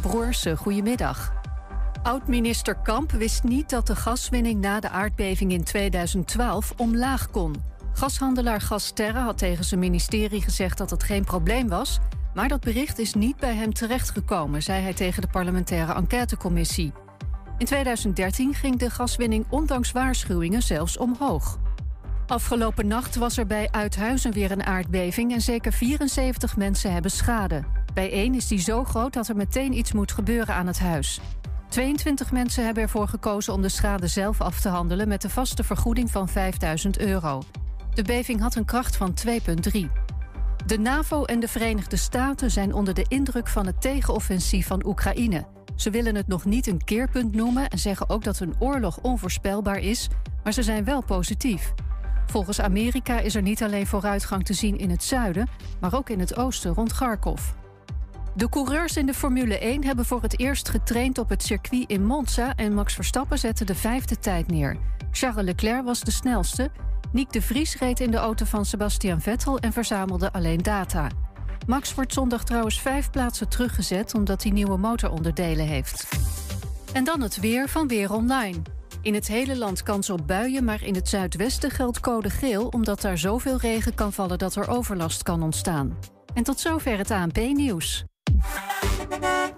Broers, goedemiddag. Oud-minister Kamp wist niet dat de gaswinning na de aardbeving in 2012 omlaag kon. Gashandelaar Gasterre had tegen zijn ministerie gezegd dat het geen probleem was, maar dat bericht is niet bij hem terechtgekomen, zei hij tegen de parlementaire enquêtecommissie. In 2013 ging de gaswinning ondanks waarschuwingen zelfs omhoog. Afgelopen nacht was er bij Uithuizen weer een aardbeving en zeker 74 mensen hebben schade. Bij één is die zo groot dat er meteen iets moet gebeuren aan het huis. 22 mensen hebben ervoor gekozen om de schade zelf af te handelen met de vaste vergoeding van 5000 euro. De beving had een kracht van 2,3. De NAVO en de Verenigde Staten zijn onder de indruk van het tegenoffensief van Oekraïne. Ze willen het nog niet een keerpunt noemen en zeggen ook dat een oorlog onvoorspelbaar is, maar ze zijn wel positief. Volgens Amerika is er niet alleen vooruitgang te zien in het zuiden, maar ook in het oosten rond Kharkov. De coureurs in de Formule 1 hebben voor het eerst getraind op het circuit in Monza en Max Verstappen zette de vijfde tijd neer. Charles Leclerc was de snelste. Nick de Vries reed in de auto van Sebastian Vettel en verzamelde alleen data. Max wordt zondag trouwens vijf plaatsen teruggezet omdat hij nieuwe motoronderdelen heeft. En dan het weer van Weer Online. In het hele land kans op buien, maar in het zuidwesten geldt code geel omdat daar zoveel regen kan vallen dat er overlast kan ontstaan. En tot zover het ANP-nieuws.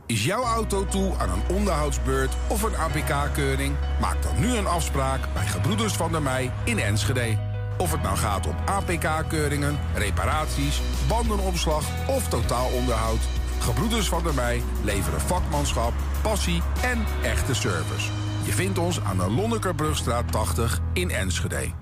Is jouw auto toe aan een onderhoudsbeurt of een APK-keuring? Maak dan nu een afspraak bij Gebroeders van der Mei in Enschede. Of het nou gaat om APK-keuringen, reparaties, bandenopslag of totaalonderhoud. Gebroeders van der Mei leveren vakmanschap, passie en echte service. Je vindt ons aan de Lonnekerbrugstraat 80 in Enschede.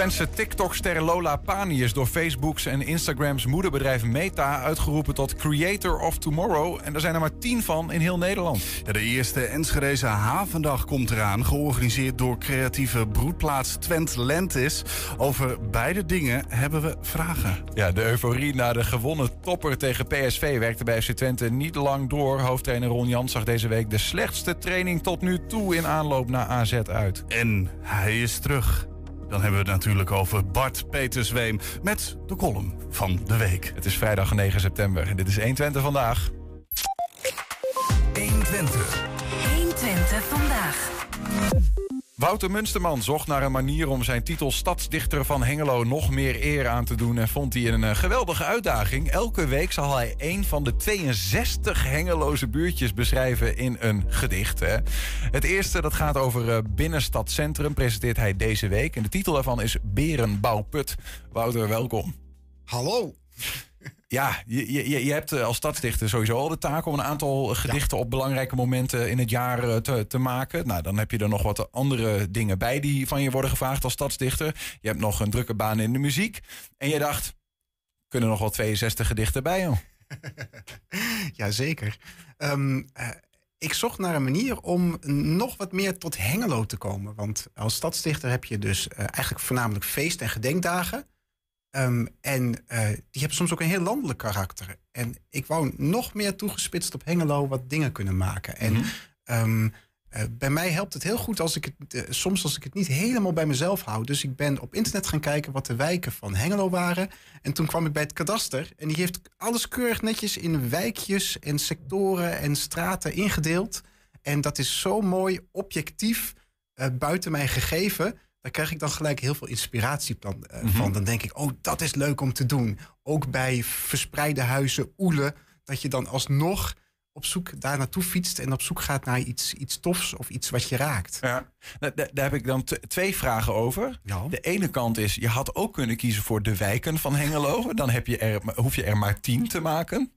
Twentse TikTok-ster Lola Pani is door Facebook's en Instagrams moederbedrijf Meta uitgeroepen tot Creator of Tomorrow. En er zijn er maar tien van in heel Nederland. Ja, de eerste Enschedeze Havendag komt eraan, georganiseerd door creatieve broedplaats Twent Lentis. Over beide dingen hebben we vragen. Ja, de euforie na de gewonnen topper tegen PSV werkte bij FC Twente niet lang door. Hoofdtrainer Ron Jans zag deze week de slechtste training tot nu toe in aanloop naar AZ uit. En hij is terug. Dan hebben we het natuurlijk over Bart Petersweem met de column van de week. Het is vrijdag 9 september en dit is 120 vandaag. 120. 120 vandaag. Wouter Munsterman zocht naar een manier om zijn titel Stadsdichter van Hengelo nog meer eer aan te doen. En vond hij een eh, geweldige uitdaging. Elke week zal hij een van de 62 Hengeloze buurtjes beschrijven in een gedicht. Hè. Het eerste dat gaat over uh, Binnenstadcentrum, presenteert hij deze week. En de titel daarvan is Berenbouwput. Wouter, welkom. Hallo. Ja, je, je, je hebt eh, als stadsdichter sowieso al de taak om een aantal gedichten op belangrijke momenten in het jaar eh, te, te maken. Nou, dan heb je er nog wat andere dingen bij die van je worden gevraagd als stadsdichter. Je hebt nog een drukke baan in de muziek. En je dacht, kunnen nog wel 62 gedichten bij joh? Jazeker. Um, uh, ik zocht naar een manier om nog wat meer tot Hengelo te komen. Want als stadsdichter heb je dus uh, eigenlijk voornamelijk feest- en gedenkdagen. Um, en uh, die hebben soms ook een heel landelijk karakter. En ik wou nog meer toegespitst op Hengelo wat dingen kunnen maken. En mm -hmm. um, uh, bij mij helpt het heel goed als ik het, uh, soms als ik het niet helemaal bij mezelf hou. Dus ik ben op internet gaan kijken wat de wijken van Hengelo waren. En toen kwam ik bij het kadaster. En die heeft alles keurig netjes in wijkjes en sectoren en straten ingedeeld. En dat is zo mooi objectief buiten mijn gegeven daar krijg ik dan gelijk heel veel inspiratie van. Uh, mm -hmm. Dan denk ik, oh, dat is leuk om te doen. Ook bij verspreide huizen, oelen, dat je dan alsnog op zoek daar naartoe fietst en op zoek gaat naar iets, iets tofs of iets wat je raakt. Ja, daar, daar heb ik dan twee vragen over. Ja. De ene kant is, je had ook kunnen kiezen voor de wijken van Hengelo. Dan heb je er, hoef je er maar tien te maken.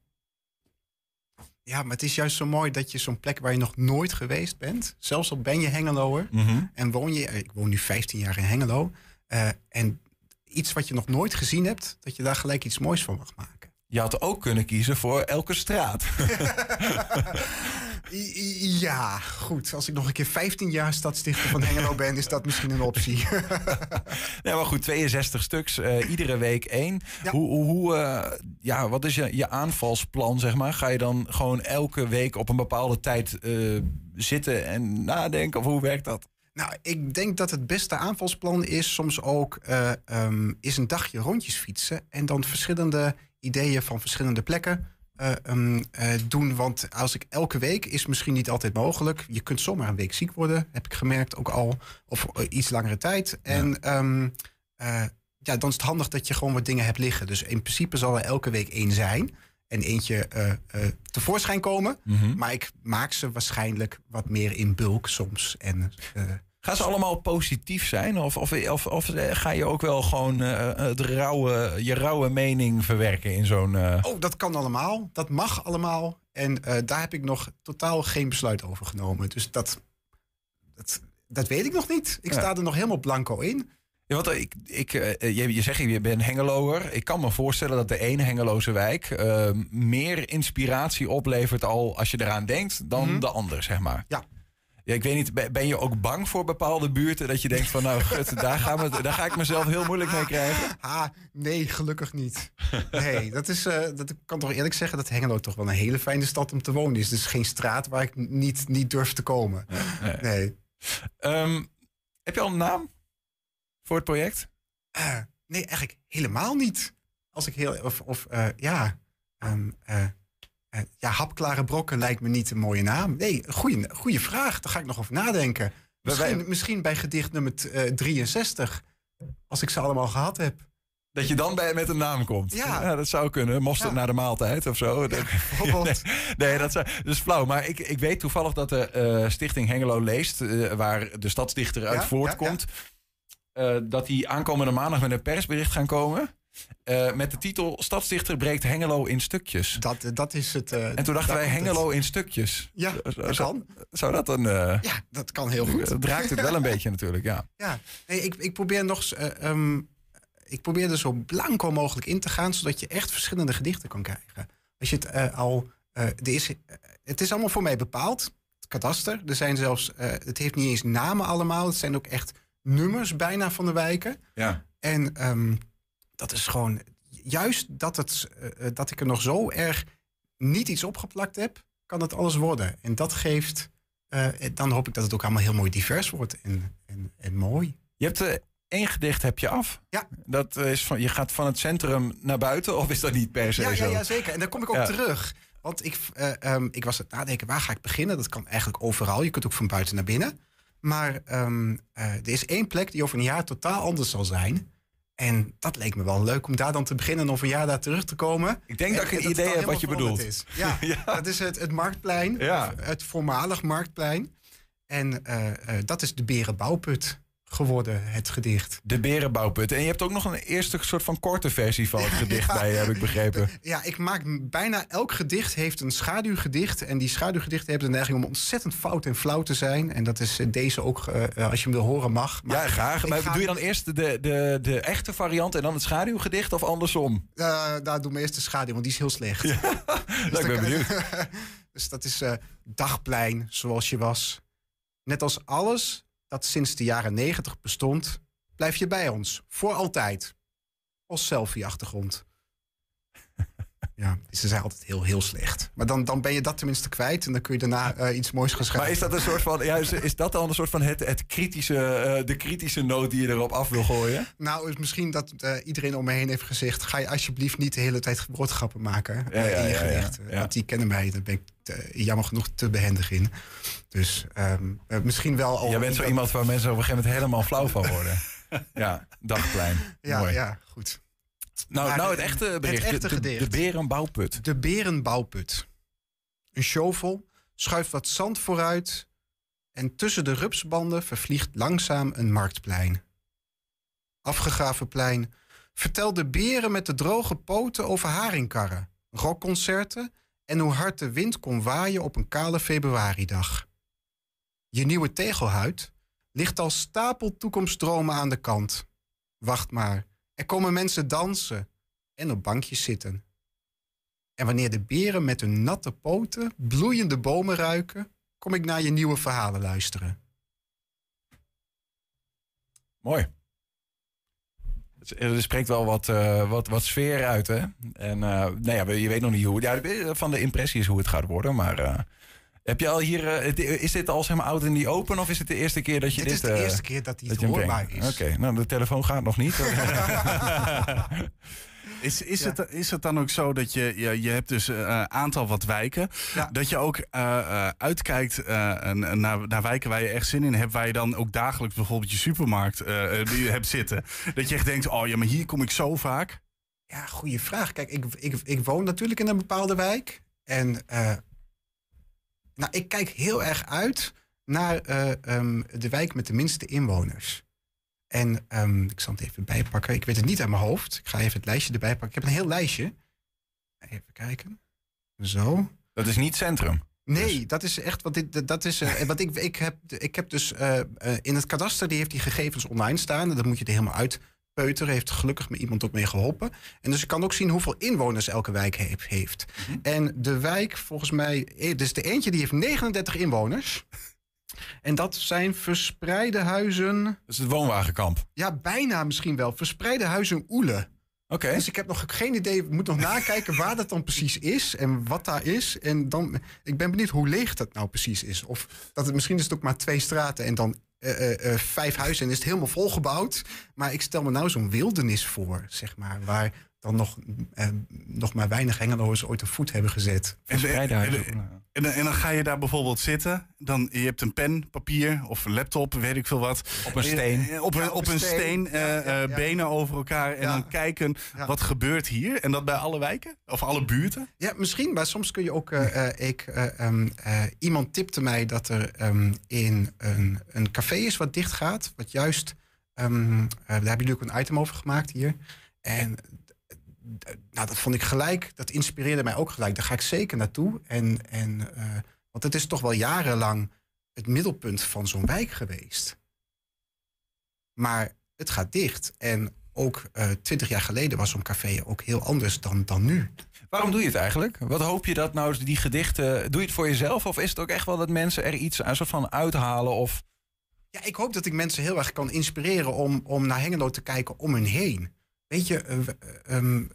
Ja, maar het is juist zo mooi dat je zo'n plek waar je nog nooit geweest bent, zelfs al ben je Hengeloer mm -hmm. en woon je, ik woon nu 15 jaar in Hengelo, uh, en iets wat je nog nooit gezien hebt, dat je daar gelijk iets moois van mag maken. Je had ook kunnen kiezen voor elke straat. Ja, goed. Als ik nog een keer 15 jaar stadsdichter van Hengelo ben, is dat misschien een optie. Nee, maar goed, 62 stuks, eh, iedere week één. Ja. Hoe, hoe, eh, ja, wat is je, je aanvalsplan, zeg maar? Ga je dan gewoon elke week op een bepaalde tijd eh, zitten en nadenken? Of hoe werkt dat? Nou, ik denk dat het beste aanvalsplan is soms ook eh, ehm, is een dagje rondjes fietsen en dan verschillende ideeën van verschillende plekken eh, ehm, eh, doen. Want als ik elke week is misschien niet altijd mogelijk. Je kunt zomaar een week ziek worden, heb ik gemerkt ook al, of eh, iets langere tijd. En ehm, eh, ja, dan is het handig dat je gewoon wat dingen hebt liggen. Dus in principe zal er elke week één zijn. En eentje tevoorschijn komen. Maar ik maak ze waarschijnlijk wat meer in bulk soms. En Gaan ze allemaal positief zijn? Of, of, of, of eh, ga je ook wel gewoon eh, het rauwe, je rauwe mening verwerken in zo'n... eh, Oh, dat kan allemaal. Dat mag allemaal. En eh, daar heb ik nog totaal geen besluit over genomen. Dus dat, dat, dat weet ik nog niet. Ik Ja. sta er nog helemaal blanco in. Ja, want ik, ik, eh, je, je zegt je bent Hengeloer. Ik kan me voorstellen dat de ene Hengeloze wijk eh, meer inspiratie oplevert al als je eraan denkt dan de ander, zeg maar. Ja. Ja, ik weet niet, ben- je ook bang voor bepaalde buurten dat je denkt van nou gut, daar, gaan we, daar ga ik mezelf heel moeilijk mee krijgen? Ah, nee, gelukkig niet. Nee, dat is, eh, dat ik kan toch eerlijk zeggen dat Hengelo toch wel een hele fijne stad om te wonen is. Dus geen straat waar ik niet, niet durf te komen. Nee. Ehm, heb je al een naam voor het project? Eh, nee, eigenlijk helemaal niet. Als ik heel. Of, of eh, ja. ehm, eh, eh, ja, hapklare brokken lijkt me niet een mooie naam. Nee, goede, goede vraag. Daar ga ik nog over nadenken. Misschien, wij- misschien bij gedicht nummer t- eh, 63. Als ik ze allemaal gehad heb. Dat je dan bij, met een naam komt. Ja. dat zou kunnen. Mosterd Ja. naar de maaltijd of zo. Bijvoorbeeld. Nee, dat, zou, dat is flauw. Maar ik, ik weet toevallig dat de eh, Stichting Hengelo Leest, eh, waar de stadsdichter uit Ja, voortkomt, eh, dat die aankomende maandag met een persbericht gaan komen. Eh, met de titel Stadsdichter breekt Hengelo in stukjes. Dat, dat is het. eh, En toen dachten wij het. Hengelo in stukjes. Ja, dat kan. Zou dat dan... eh Ja, dat kan heel goed. Het raakt het wel een beetje natuurlijk, ja. Ja, nee, ik, ik probeer nog. eh, ehm, ik probeer er zo blanco mogelijk in te gaan, zodat je echt verschillende gedichten kan krijgen. Als je het eh, al. eh, er is, eh, het is allemaal voor mij bepaald. Het kadaster. Er zijn zelfs. eh, het heeft niet eens namen allemaal. Het zijn ook echt nummers bijna van de wijken. ja. En ehm, dat is gewoon. Juist dat, het, eh, dat ik er nog zo erg niet iets opgeplakt heb, kan het alles worden. En dat geeft. eh, dan hoop ik dat het ook allemaal heel mooi divers wordt en, en, en mooi. Je hebt eh, één gedicht heb je af. Ja. Dat eh, is van, je gaat van het centrum naar buiten, of is dat niet per se Ja, zo? ja, ja, zeker. En daar kom ik ook Ja. terug. Want ik, eh, ehm, ik was het nadenken, waar ga ik beginnen? Dat kan eigenlijk overal. Je kunt ook van buiten naar binnen. Maar ehm, eh, er is één plek die over een jaar totaal anders zal zijn. En dat leek me wel leuk om daar dan te beginnen en over een jaar daar terug te komen. Ik denk dat ik een idee heb wat je bedoelt. Is. Ja, dat is het, het Marktplein. Ja. Het voormalig Marktplein. En eh, eh, dat is de Berenbouwput geworden, het gedicht. De Berenbouwput. En je hebt ook nog een eerste soort van korte versie van het gedicht Ja. bij, heb ik begrepen. Ja, ik maak bijna elk gedicht heeft een schaduwgedicht. En die schaduwgedichten hebben de neiging om ontzettend fout en flauw te zijn. En dat is eh, deze ook, eh, eh, als je hem wil horen, mag. Maar ja, graag. Maar ga- doe je dan eerst de, de, de echte variant en dan het schaduwgedicht of andersom? Eh, nou, doe maar eerst de schaduw, want die is heel slecht. Nou, ik ben benieuwd. dus dat is Dagplein, zoals je was. Net als alles dat sinds de jaren negentig bestond, blijf je bij ons. Voor altijd. Als selfie-achtergrond. Ja, ze zijn altijd heel, heel slecht. Maar dan, dan ben je dat tenminste kwijt en dan kun je daarna eh, iets moois gaan schrijven. Maar is dat een soort van, ja, is, is dat dan een soort van het, het kritische, eh, de kritische noot die je erop af wil gooien? Nou, is misschien dat eh, iedereen om me heen heeft gezegd... ga je alsjeblieft niet de hele tijd woordgrappen maken Ja, ja, in je gedicht. Want die kennen mij, daar ben ik jammer genoeg te behendig in. Dus ehm, eh, misschien wel al... Jij bent zo iemand waar mensen op een gegeven moment helemaal flauw van worden. Ja, dagplein. Ja, Mooi. ja, goed. Nou, Maar nou het echte het bericht. echte de, de, gedicht. de Berenbouwput. De Berenbouwput. Een shovel schuift wat zand vooruit... en tussen de rupsbanden vervliegt langzaam een marktplein. Afgegraven plein vertelt de beren met de droge poten over haringkarren, rockconcerten en hoe hard de wind kon waaien op een kale februaridag. Je nieuwe tegelhuid ligt als stapel toekomstdromen aan de kant. Wacht maar, er komen mensen dansen en op bankjes zitten. En wanneer de beren met hun natte poten bloeiende bomen ruiken, kom ik naar je nieuwe verhalen luisteren. Mooi. Er spreekt wel wat, eh, wat, wat sfeer uit, hè? En uh, nou ja, je weet nog niet hoe. Ja, van de impressie is hoe het gaat worden. Maar uh, heb je al hier. Uh, is dit al zeg maar oud in die open? Of is het de eerste keer dat je dit. dit. Dit is de eerste keer dat hij hoorbaar is. Oké, okay, nou de telefoon gaat nog niet. Is, is, ja. het, is het dan ook zo dat je, je, je hebt dus een uh, aantal wat wijken, ja. dat je ook uh, uh, uitkijkt naar, naar wijken waar je echt zin in hebt, waar je dan ook dagelijks bijvoorbeeld je supermarkt die je hebt zitten. Dat je echt denkt, oh ja, maar hier kom ik zo vaak. Ja, goede vraag. Kijk, ik, ik, ik woon natuurlijk in een bepaalde wijk. En nou, ik kijk heel erg uit naar um, de wijk met de minste inwoners. En um, ik zal het even bijpakken. Ik weet het niet uit mijn hoofd. Ik ga even het lijstje erbij pakken. Ik heb een heel lijstje. Even kijken. Zo. Dat is niet centrum. Nee, dus. dat is echt wat dit. Dat is. Uh, wat ik, ik, heb, ik heb dus uh, uh, in het kadaster die heeft die gegevens online staan. En dan moet je er helemaal uitpeuteren. Heeft gelukkig me iemand ook mee geholpen. En dus ik kan ook zien hoeveel inwoners elke wijk heeft. heeft. Mm -hmm. En de wijk, volgens mij. Dus de eentje die heeft 39 inwoners. En dat zijn verspreide huizen. Dat is het woonwagenkamp. Ja, bijna misschien wel. Verspreide huizen Oele. Oké. Okay. Dus ik heb nog geen idee. Ik moet nog nakijken waar dat dan precies is en wat daar is. En dan, ik ben benieuwd hoe leeg dat nou precies is. Of dat het misschien is het ook maar twee straten en dan uh, uh, vijf huizen en is het helemaal volgebouwd. Maar ik stel me nou zo'n wildernis voor, zeg maar, waar dan nog, uh, nog maar weinig Hengeloers ooit een voet hebben gezet. En, en, en, en, dan ga je daar bijvoorbeeld zitten. Dan, je hebt een pen, papier of een laptop, weet ik veel wat. Op een steen. Je, op, een, op een steen, steen ja, ja, benen over elkaar. En dan kijken, wat gebeurt hier? En dat bij alle wijken? Of alle buurten? Ja, misschien. Maar soms kun je ook... Uh, ik, um, iemand tipte mij dat er um, in een, een café is wat dicht gaat. Wat juist... Um, daar hebben jullie ook een item over gemaakt hier. En nou, dat vond ik gelijk, dat inspireerde mij ook gelijk. Daar ga ik zeker naartoe. En, en, uh, want het is toch wel jarenlang het middelpunt van zo'n wijk geweest. Maar het gaat dicht. En ook twintig uh, jaar geleden was zo'n café ook heel anders dan, dan nu. Waarom doe je het eigenlijk? Wat hoop je dat nou, die gedichten... Doe je het voor jezelf? Of is het ook echt wel dat mensen er iets een soort van uithalen? Of... Ja, ik hoop dat ik mensen heel erg kan inspireren om, om naar Hengelo te kijken om hun heen. Weet je, uh, um,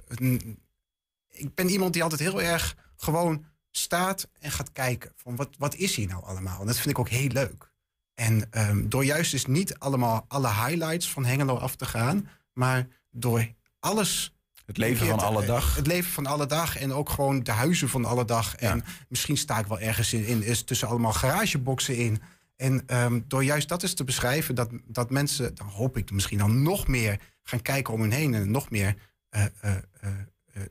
ik ben iemand die altijd heel erg gewoon staat en gaat kijken. Van wat, wat is hier nou allemaal? En dat vind ik ook heel leuk. En um, door juist dus niet allemaal alle highlights van Hengelo af te gaan, maar door alles. Het leven van alle dag. Het leven van alle dag en ook gewoon de huizen van alle dag. En misschien sta ik wel ergens in, in is tussen allemaal garageboxen in. En um, door juist dat eens te beschrijven, dat, dat mensen, dan hoop ik misschien dan nog meer gaan kijken om hun heen en nog meer uh, uh, uh,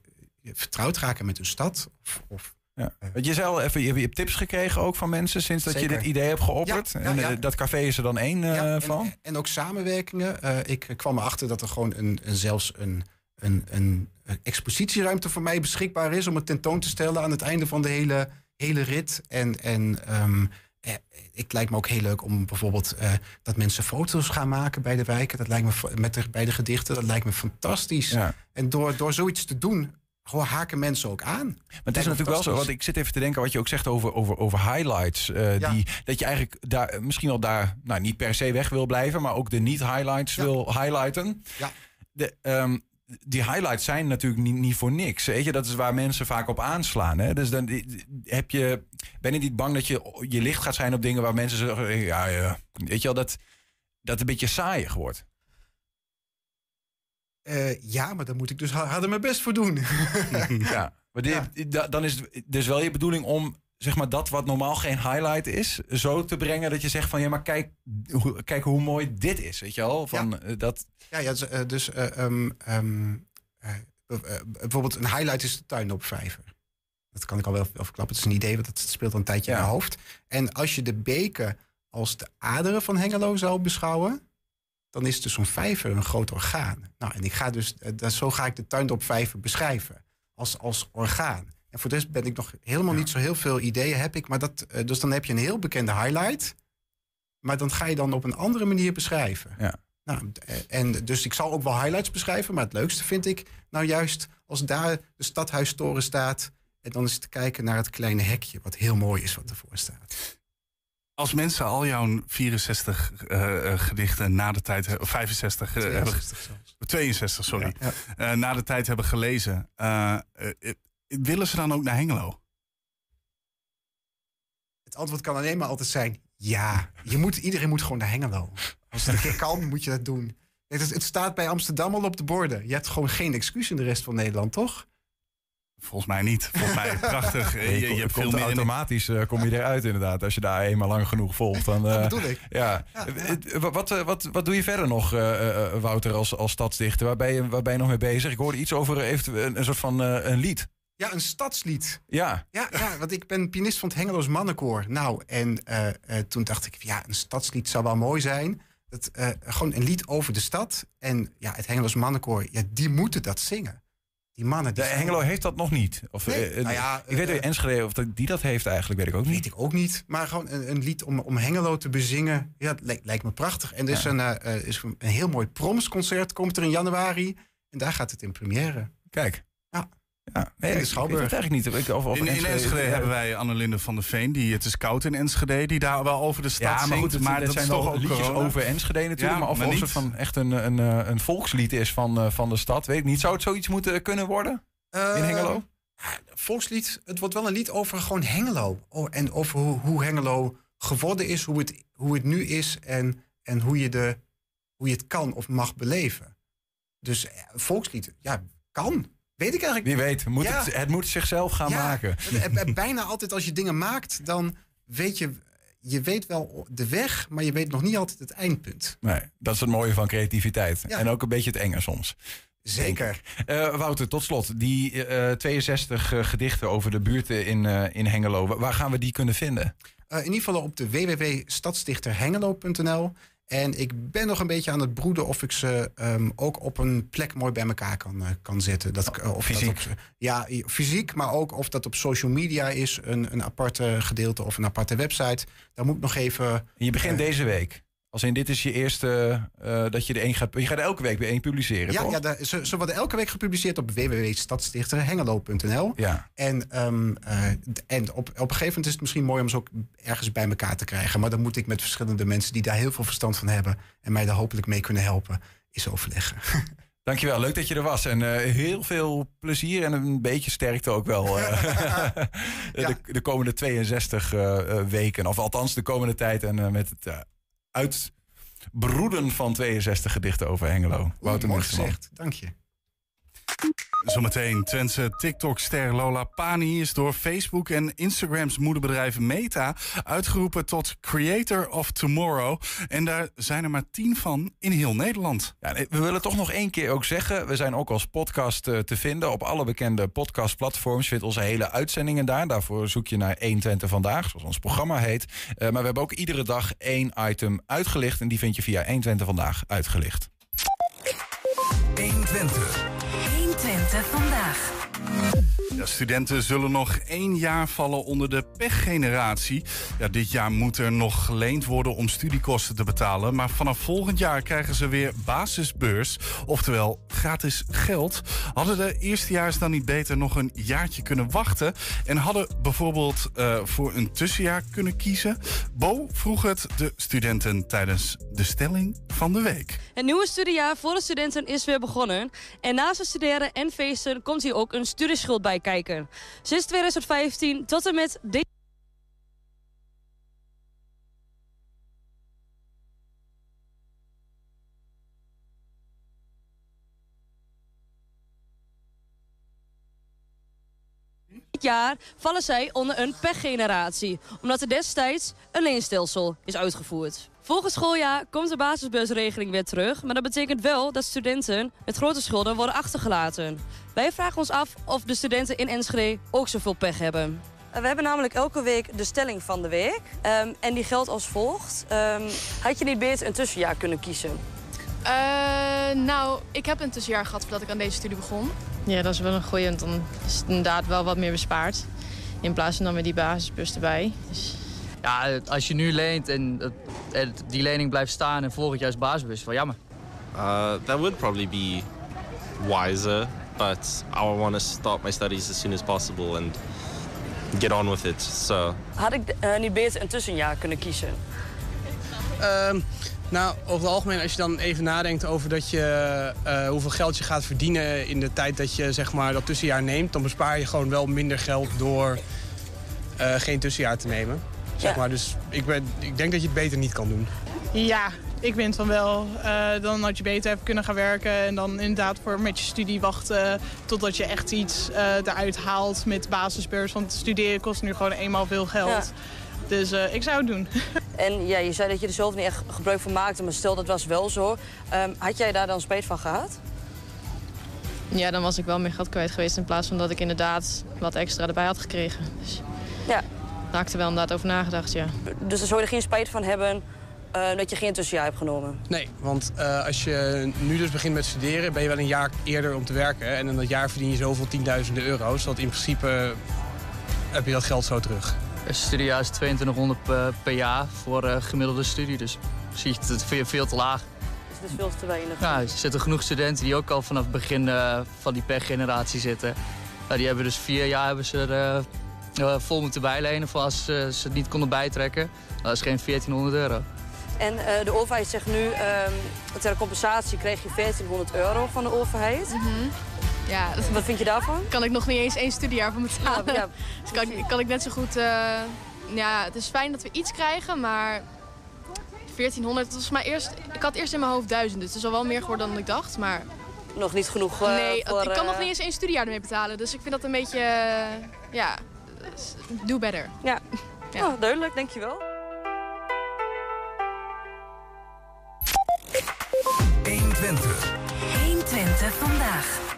vertrouwd raken met hun stad. Of, of ja. Want je zei al even, je hebt tips gekregen ook van mensen sinds dat Zeker. je dit idee hebt geopperd. Ja, ja, en dat café is er dan één en, van. En ook samenwerkingen. ik kwam erachter dat er gewoon een, een zelfs een, een, een, expositieruimte voor mij beschikbaar is om het tentoon te stellen aan het einde van de hele, hele rit. En, en um, het lijkt me ook heel leuk om bijvoorbeeld uh, dat mensen foto's gaan maken bij de wijken. Dat lijkt me met de, bij de gedichten. Dat lijkt me fantastisch. Ja. En door, door zoiets te doen, haken mensen ook aan. Maar het is natuurlijk wel zo, want ik zit even te denken wat je ook zegt over, over, over highlights. Uh, ja. die, dat je eigenlijk daar misschien wel daar nou, niet per se weg wil blijven, maar ook de niet-highlights ja. wil highlighten. Ja. De, um, die highlights zijn natuurlijk niet, niet voor niks. Weet je? Dat is waar mensen vaak op aanslaan. Hè? Dus dan heb je, ben je niet bang dat je je licht gaat zijn op dingen waar mensen zeggen: ja, ja. weet je wel, dat dat een beetje saaiig wordt. Uh, ja, maar daar moet ik dus harder mijn best voor doen. ja, maar ja. dan is het dus wel je bedoeling om zeg maar dat wat normaal geen highlight is, zo te brengen dat je zegt van ja, maar kijk, hoe, kijk hoe mooi dit is, weet je wel? Van, ja. Uh, dat... ja, ja, dus, uh, dus uh, um, um, bijvoorbeeld een highlight is de tuin op vijver. Dat kan ik al wel verklappen. Het is een idee, want dat speelt al een tijdje ja. in mijn hoofd. En als je de beken als de aderen van Hengelo zou beschouwen, dan is dus zo'n vijver een groot orgaan. Nou, en ik ga dus, zo ga ik de tuin op vijver beschrijven. Als, als orgaan. En voor de rest ben ik nog helemaal ja. niet zo heel veel ideeën heb ik. Maar dat, uh, dus dan heb je een heel bekende highlight. Maar dan ga je dan op een andere manier beschrijven. Ja. Nou, en dus ik zal ook wel highlights beschrijven. Maar het leukste vind ik nou juist als daar de stadhuistoren staat. En dan is te kijken naar het kleine hekje, wat heel mooi is wat ervoor staat. Als mensen al jouw 64 eh, eh, gedichten na de tijd, he- of 65, eh, hebben, 62 zelfs. 62, sorry, Ja. eh, na de tijd hebben gelezen, eh, eh, eh, willen ze dan ook naar Hengelo? Het antwoord kan alleen maar altijd zijn ja. Je moet, iedereen moet gewoon naar Hengelo. Als het een keer kan, moet je dat doen. Het, is- het staat bij Amsterdam al op de borden. Je hebt gewoon geen excuus in de rest van Nederland, toch? Volgens mij niet. Volgens mij prachtig. Je, je, je hebt veel komt meer automatisch eh, kom je eruit inderdaad. Als je daar eenmaal lang genoeg volgt. Dan, Dat eh, bedoel ik. Ja. Eh, Wat, wat, wat doe je verder nog, eh, eh, Wouter, als, als stadsdichter? Waar ben, je, waar ben je nog mee bezig? Ik hoorde iets over een, een soort van eh, een lied. Ja, een stadslied. Ja, Ja, ja, want ik ben pianist van het Hengeloos Mannenkoor. Nou, en eh, eh, toen dacht ik, ja, een stadslied zou wel mooi zijn. Het, eh, gewoon een lied over de stad. En ja, het Hengeloos Mannenkoor, ja, die moeten dat zingen. Die mannen, die de Hengelo heeft dat nog niet. Of, Nee, nou ja, ik weet niet, Enschede of dat- die dat heeft eigenlijk, weet ik ook Weet niet. ik ook niet. Maar gewoon een, een lied om, om Hengelo te bezingen. Ja, het lijkt, lijkt me prachtig. En er is, een, eh, eh, is een heel mooi promsconcert. Komt er in januari. En daar gaat het in première. Kijk. Ja. Nee, In de ik- Schouwburg. Ik weet het eigenlijk niet. Of, of In, in Enschede ja. hebben wij Annelinde van der Veen, die het is koud in Enschede, die daar wel over de stad Ja, maar zingt. goed, het, maar dat zijn toch wel ook liedjes corona. over Enschede natuurlijk. Ja, maar of maar of het van echt een, een, eh, een volkslied is van, eh, van de stad, weet ik niet. Zou het zoiets moeten kunnen worden in Eh, Hengelo? volkslied, het wordt wel een lied over gewoon Hengelo. Oh, en over hoe, hoe Hengelo geworden is, hoe het, hoe het nu is en, en hoe, je de, hoe je het kan of mag beleven. Dus eh, volkslied, ja, kan. Weet ik eigenlijk. Wie weet, moet Ja. het, het moet zichzelf gaan Ja, maken. Bijna altijd als je dingen maakt, dan weet je, je weet wel de weg, maar je weet nog niet altijd het eindpunt. Nee, dat is het mooie van creativiteit. Ja. En ook een beetje het enge soms. Zeker. Eh, Wouter, tot slot. Die eh, 62 eh, gedichten over de buurten in, eh, in Hengelo. Wa- Waar gaan we die kunnen vinden? Eh, in ieder geval op de www.stadsdichterhengelo.nl. En ik ben nog een beetje aan het broeden of ik ze ehm, ook op een plek mooi bij elkaar kan, eh, kan zetten. Dat, ik, eh, of fysiek? Dat op, ja, fysiek, maar ook of dat op social media is, een, een aparte gedeelte of een aparte website. Daar moet ik nog even. En je begint Eh. deze week. Als in dit is je eerste eh, dat je er één gaat. Je gaat er elke week weer één publiceren. Ja, toch? ja ze, ze worden elke week gepubliceerd op www.stadsdichterhengelo.nl. ja. En, ehm, eh, en op, op een gegeven moment is het misschien mooi om ze ook ergens bij elkaar te krijgen. Maar dan moet ik met verschillende mensen die daar heel veel verstand van hebben en mij daar hopelijk mee kunnen helpen, eens overleggen. Dankjewel, leuk dat je er was. En eh, heel veel plezier en een beetje sterkte ook wel. de, de komende 62 eh, eh, weken. Of althans de komende tijd. En met het eh, uitbroeden van 62 gedichten over Hengelo. Wouter Mooi gezegd, dank je. Zometeen Twentse TikTok-ster Lola Pani is door Facebook en Instagrams moederbedrijf Meta uitgeroepen tot Creator of Tomorrow. En daar zijn er maar tien van in heel Nederland. Ja, we willen toch nog één keer ook zeggen. We zijn ook als podcast eh, te vinden op alle bekende podcastplatforms. Vind onze hele uitzendingen daar. Daarvoor zoek je naar 120 vandaag, zoals ons programma heet. Eh, maar we hebben ook iedere dag één item uitgelicht. En die vind je via 120 vandaag uitgelicht. 120. 120 vandaag. Studenten zullen nog één jaar vallen onder de pechgeneratie. Ja, dit jaar moet er nog geleend worden om studiekosten te betalen. Maar vanaf volgend jaar krijgen ze weer basisbeurs. Oftewel gratis geld. Hadden de eerstejaars dan niet beter nog een jaartje kunnen wachten? En hadden bijvoorbeeld eh, voor een tussenjaar kunnen kiezen? Bo vroeg het de studenten tijdens de stelling van de week. Het nieuwe studiejaar voor de studenten is weer begonnen. En naast het studeren en feesten komt hier ook een studieschuld bij Sinds 2015 tot en met dit jaar vallen zij onder een pechgeneratie. Omdat er destijds een leenstelsel is uitgevoerd. Volgend schooljaar komt de basisbeursregeling weer terug. Maar dat betekent wel dat studenten met grote schulden worden achtergelaten. Wij vragen ons af of de studenten in Enschede ook zoveel pech hebben. We hebben namelijk elke week de stelling van de week. Ehm, en die geldt als volgt. Ehm, had je niet beter een tussenjaar kunnen kiezen? Eh, nou, ik heb een tussenjaar gehad voordat ik aan deze studie begon. Ja, dat is wel een goeie, want dan is het inderdaad wel wat meer bespaard. In plaats van dan met die basisbus erbij. Dus Ja, als je nu leent en die lening blijft staan en volgend jaar is basisbus, wel jammer. Uh, that would probably be wiser but I want to start my studies as soon as possible and get on with it. So Had ik eh, niet beter een tussenjaar kunnen kiezen? Ehm, nou, over het algemeen, als je dan even nadenkt over dat je, eh, hoeveel geld je gaat verdienen in de tijd dat je zeg maar, dat tussenjaar neemt, dan bespaar je gewoon wel minder geld door eh, geen tussenjaar te nemen. Zeg Ja. maar. Dus ik, ben, ik denk dat je het beter niet kan doen. Ja, ik vind van wel. Eh, dan had je beter even kunnen gaan werken en dan inderdaad voor met je studie wachten totdat je echt iets eh, eruit haalt met basisbeurs. Want studeren kost nu gewoon eenmaal veel geld. Ja. Dus eh, ik zou het doen. En ja, je zei dat je er zelf niet echt gebruik van maakte, maar stel dat was wel zo. Ehm, had jij daar dan spijt van gehad? Ja, dan was ik wel meer geld kwijt geweest in plaats van dat ik inderdaad wat extra erbij had gekregen. Dus ja. daar had ik er wel inderdaad over nagedacht, ja. Dus daar zou je er geen spijt van hebben eh, dat je geen tussenjaar hebt genomen? Nee, want eh, als je nu dus begint met studeren, ben je wel een jaar eerder om te werken. En in dat jaar verdien je zoveel tienduizenden euro's, dat in principe heb je dat geld zo terug. Studiejaar is 2200 per, per jaar voor eh, gemiddelde studie. Dus zie je het veel, veel te laag. Dus het is veel te weinig. Ja, er zitten genoeg studenten die ook al vanaf het begin eh, van die pechgeneratie zitten. Die hebben dus vier jaar hebben ze er eh, eh, vol moeten bijlenen voor als ze het niet konden bijtrekken. Dat is geen 1400 euro. En eh, de overheid zegt nu, ehm, ter compensatie kreeg je 1400 euro van de overheid. Ja, Wat vind je daarvan? Kan ik nog niet eens één studiejaar van betalen. Ja, ja. Dus kan, kan ik net zo goed... eh, ja, het is fijn dat we iets krijgen, maar 1400, dat was maar eerst... Ik had eerst in mijn hoofd 1000, dus het is al wel meer geworden dan ik dacht, maar... Nog niet genoeg eh, nee, voor, ik kan nog eh, niet eens één studiejaar ermee betalen, dus ik vind dat een beetje... ja, do better. Ja, ja. Oh, duidelijk, dankjewel. Vandaag.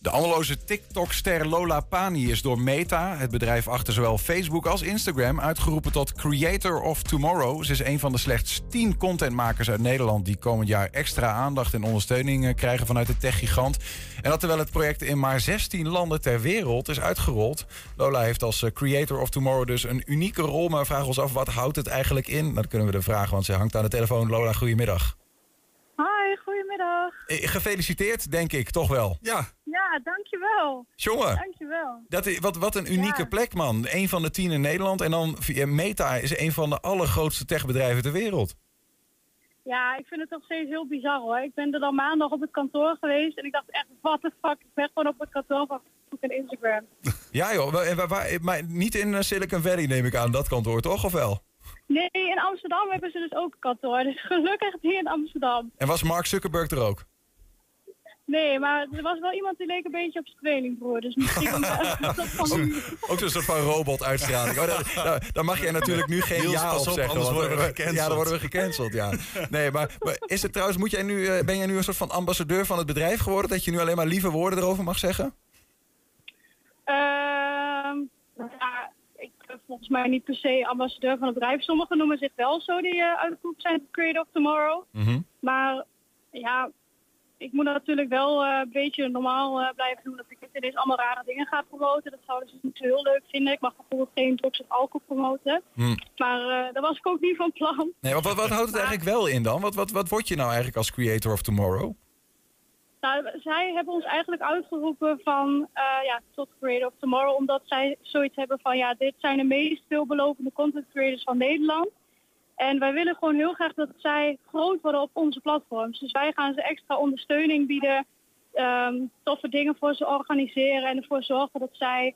De Angeloze TikTok-ster Lola Pani is door Meta, het bedrijf achter zowel Facebook als Instagram, uitgeroepen tot Creator of Tomorrow. Ze is een van de slechts 10 contentmakers uit Nederland die komend jaar extra aandacht en ondersteuning eh, krijgen vanuit de techgigant. En dat terwijl het project in maar 16 landen ter wereld is uitgerold. Lola heeft als eh, Creator of Tomorrow dus een unieke rol, maar vragen ons af wat houdt het eigenlijk in? Dat kunnen we de vragen, want ze hangt aan de telefoon. Lola, goedemiddag. Hi, goedemiddag. Eh, Gefeliciteerd, denk ik, toch wel. Ja. Ja, dankjewel. Jongen. Dankjewel. Dat is, wat, wat een unieke Ja. plek, man. Een van de tien in Nederland. En dan via Meta is een van de allergrootste techbedrijven ter wereld. Ja, ik vind het nog steeds heel bizar hoor. Ik ben er dan maandag op het kantoor geweest en ik dacht echt, what the fuck, ik ben gewoon op het kantoor van Facebook en Instagram. Ja joh, wa- en waar- waar- maar niet in eh, Silicon Valley neem ik aan, dat kantoor toch, of wel? Nee, in Amsterdam hebben ze dus ook een kantoor, dus gelukkig niet in Amsterdam. En was Mark Zuckerberg er ook? Nee, maar er was wel iemand die leek een beetje op zijn tweelingbroer, dus misschien... eh. Ook zo'n soort van robot-uitstraling. Oh, daar, daar- daar mag jij natuurlijk nu geen Niels, ja op op, zeggen. anders worden we gecanceld. Ja, dan worden we gecanceld, ja. Nee, maar, maar is het trouwens, moet jij nu, eh, ben jij nu een soort van ambassadeur van het bedrijf geworden? Dat je nu alleen maar lieve woorden erover mag zeggen? Ben volgens mij niet per se ambassadeur van het bedrijf. Sommigen noemen zich wel zo die uh, uitgeroepen zijn tot Creator of Tomorrow. Maar ja, ik moet natuurlijk wel eh, een beetje normaal eh, blijven doen. Dat ik niet ineens allemaal rare dingen ga promoten. Dat zouden ze niet zo heel leuk vinden. Ik mag bijvoorbeeld geen drugs of alcohol promoten. Hm. Maar eh daar was ik ook niet van plan. Nee, wat, wat, wat houdt het eigenlijk wel in dan? Wat, wat, wat word je nou eigenlijk als creator of tomorrow? Nou, zij hebben ons eigenlijk uitgeroepen van eh, ja, tot Creator of Tomorrow. Omdat zij zoiets hebben van ja, dit zijn de meest veelbelovende content creators van Nederland. En wij willen gewoon heel graag dat zij groot worden op onze platforms. Dus wij gaan ze extra ondersteuning bieden. ehm, toffe dingen voor ze organiseren en ervoor zorgen dat zij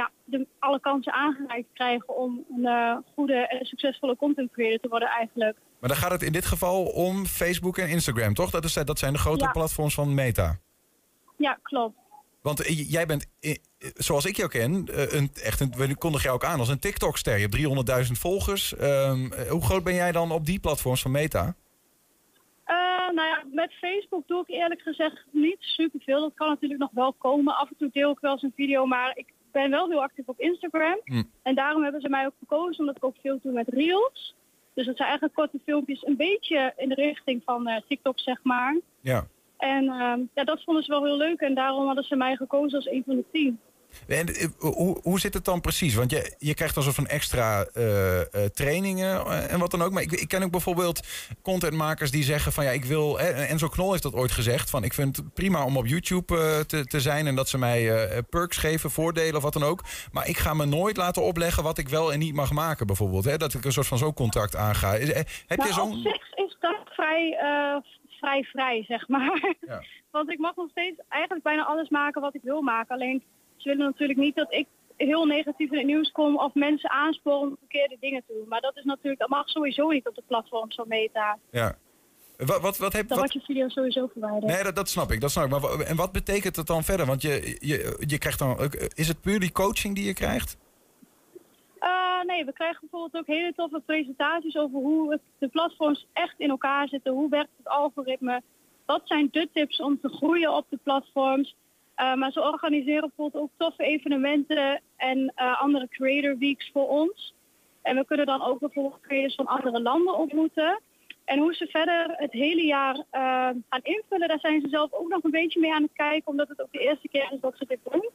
ja, de, alle kansen aangereikt krijgen om een eh, goede en succesvolle content creator te worden eigenlijk. Maar dan gaat het in dit geval om Facebook en Instagram, toch? Dat, is, dat zijn de grote Ja. platforms van Meta. Ja, klopt. Want eh, jij bent, eh, zoals ik jou ken, een, echt een, we kondigen jou ook aan als een TikTok-ster. Je hebt 300.000 volgers. Ehm, eh, hoe groot ben jij dan op die platforms van Meta? Nou ja, met Facebook doe ik eerlijk gezegd niet superveel. Dat kan natuurlijk nog wel komen. Af en toe deel ik wel eens een video, maar ik ben wel heel actief op Instagram. Hm. En daarom hebben ze mij ook gekozen, omdat ik ook veel doe met Reels. Dus dat zijn eigenlijk korte filmpjes, een beetje in de richting van eh, TikTok, zeg maar. Ja. En ehm, ja, dat vonden ze wel heel leuk en daarom hadden ze mij gekozen als een van de tien. En, eh, hoe, hoe zit het dan precies? Want je, je krijgt alsof een extra eh, eh, trainingen en wat dan ook. Maar ik, ik ken ook bijvoorbeeld contentmakers die zeggen van ja, ik wil. eh, Enzo Knol heeft dat ooit gezegd. Van ik vind het prima om op YouTube te, te zijn en dat ze mij perks geven, voordelen of wat dan ook. Maar ik ga me nooit laten opleggen wat ik wel en niet mag maken, bijvoorbeeld. Hè? Dat ik een soort van zo'n contact aanga. Is- heb je Nou, zo'n. Is dat vrij, vrij vrij, zeg maar. Ja. Want ik mag nog steeds eigenlijk bijna alles maken wat ik wil maken. Alleen ze willen natuurlijk niet dat ik heel negatief in het nieuws kom of mensen aansporen om verkeerde dingen te doen. Maar dat is natuurlijk, dat mag sowieso niet op de platform zo meta. Ja. Wat, wat, wat heb Dan wat, wordt je video sowieso verwijderd. Nee, dat, dat snap ik. Dat snap ik. Maar, en wat betekent het dan verder? Want je, je, je krijgt dan. Is het puur die coaching die je krijgt? Eh, nee, we krijgen bijvoorbeeld ook hele toffe presentaties over hoe het, de platforms echt in elkaar zitten. Hoe werkt het algoritme? Wat zijn de tips om te groeien op de platforms? Eh, maar ze organiseren bijvoorbeeld ook toffe evenementen en eh, andere creator weeks voor ons. En we kunnen dan ook bijvoorbeeld creators van andere landen ontmoeten. En hoe ze verder het hele jaar eh, gaan invullen, daar zijn ze zelf ook nog een beetje mee aan het kijken. Omdat het ook de eerste keer is dat ze dit doen.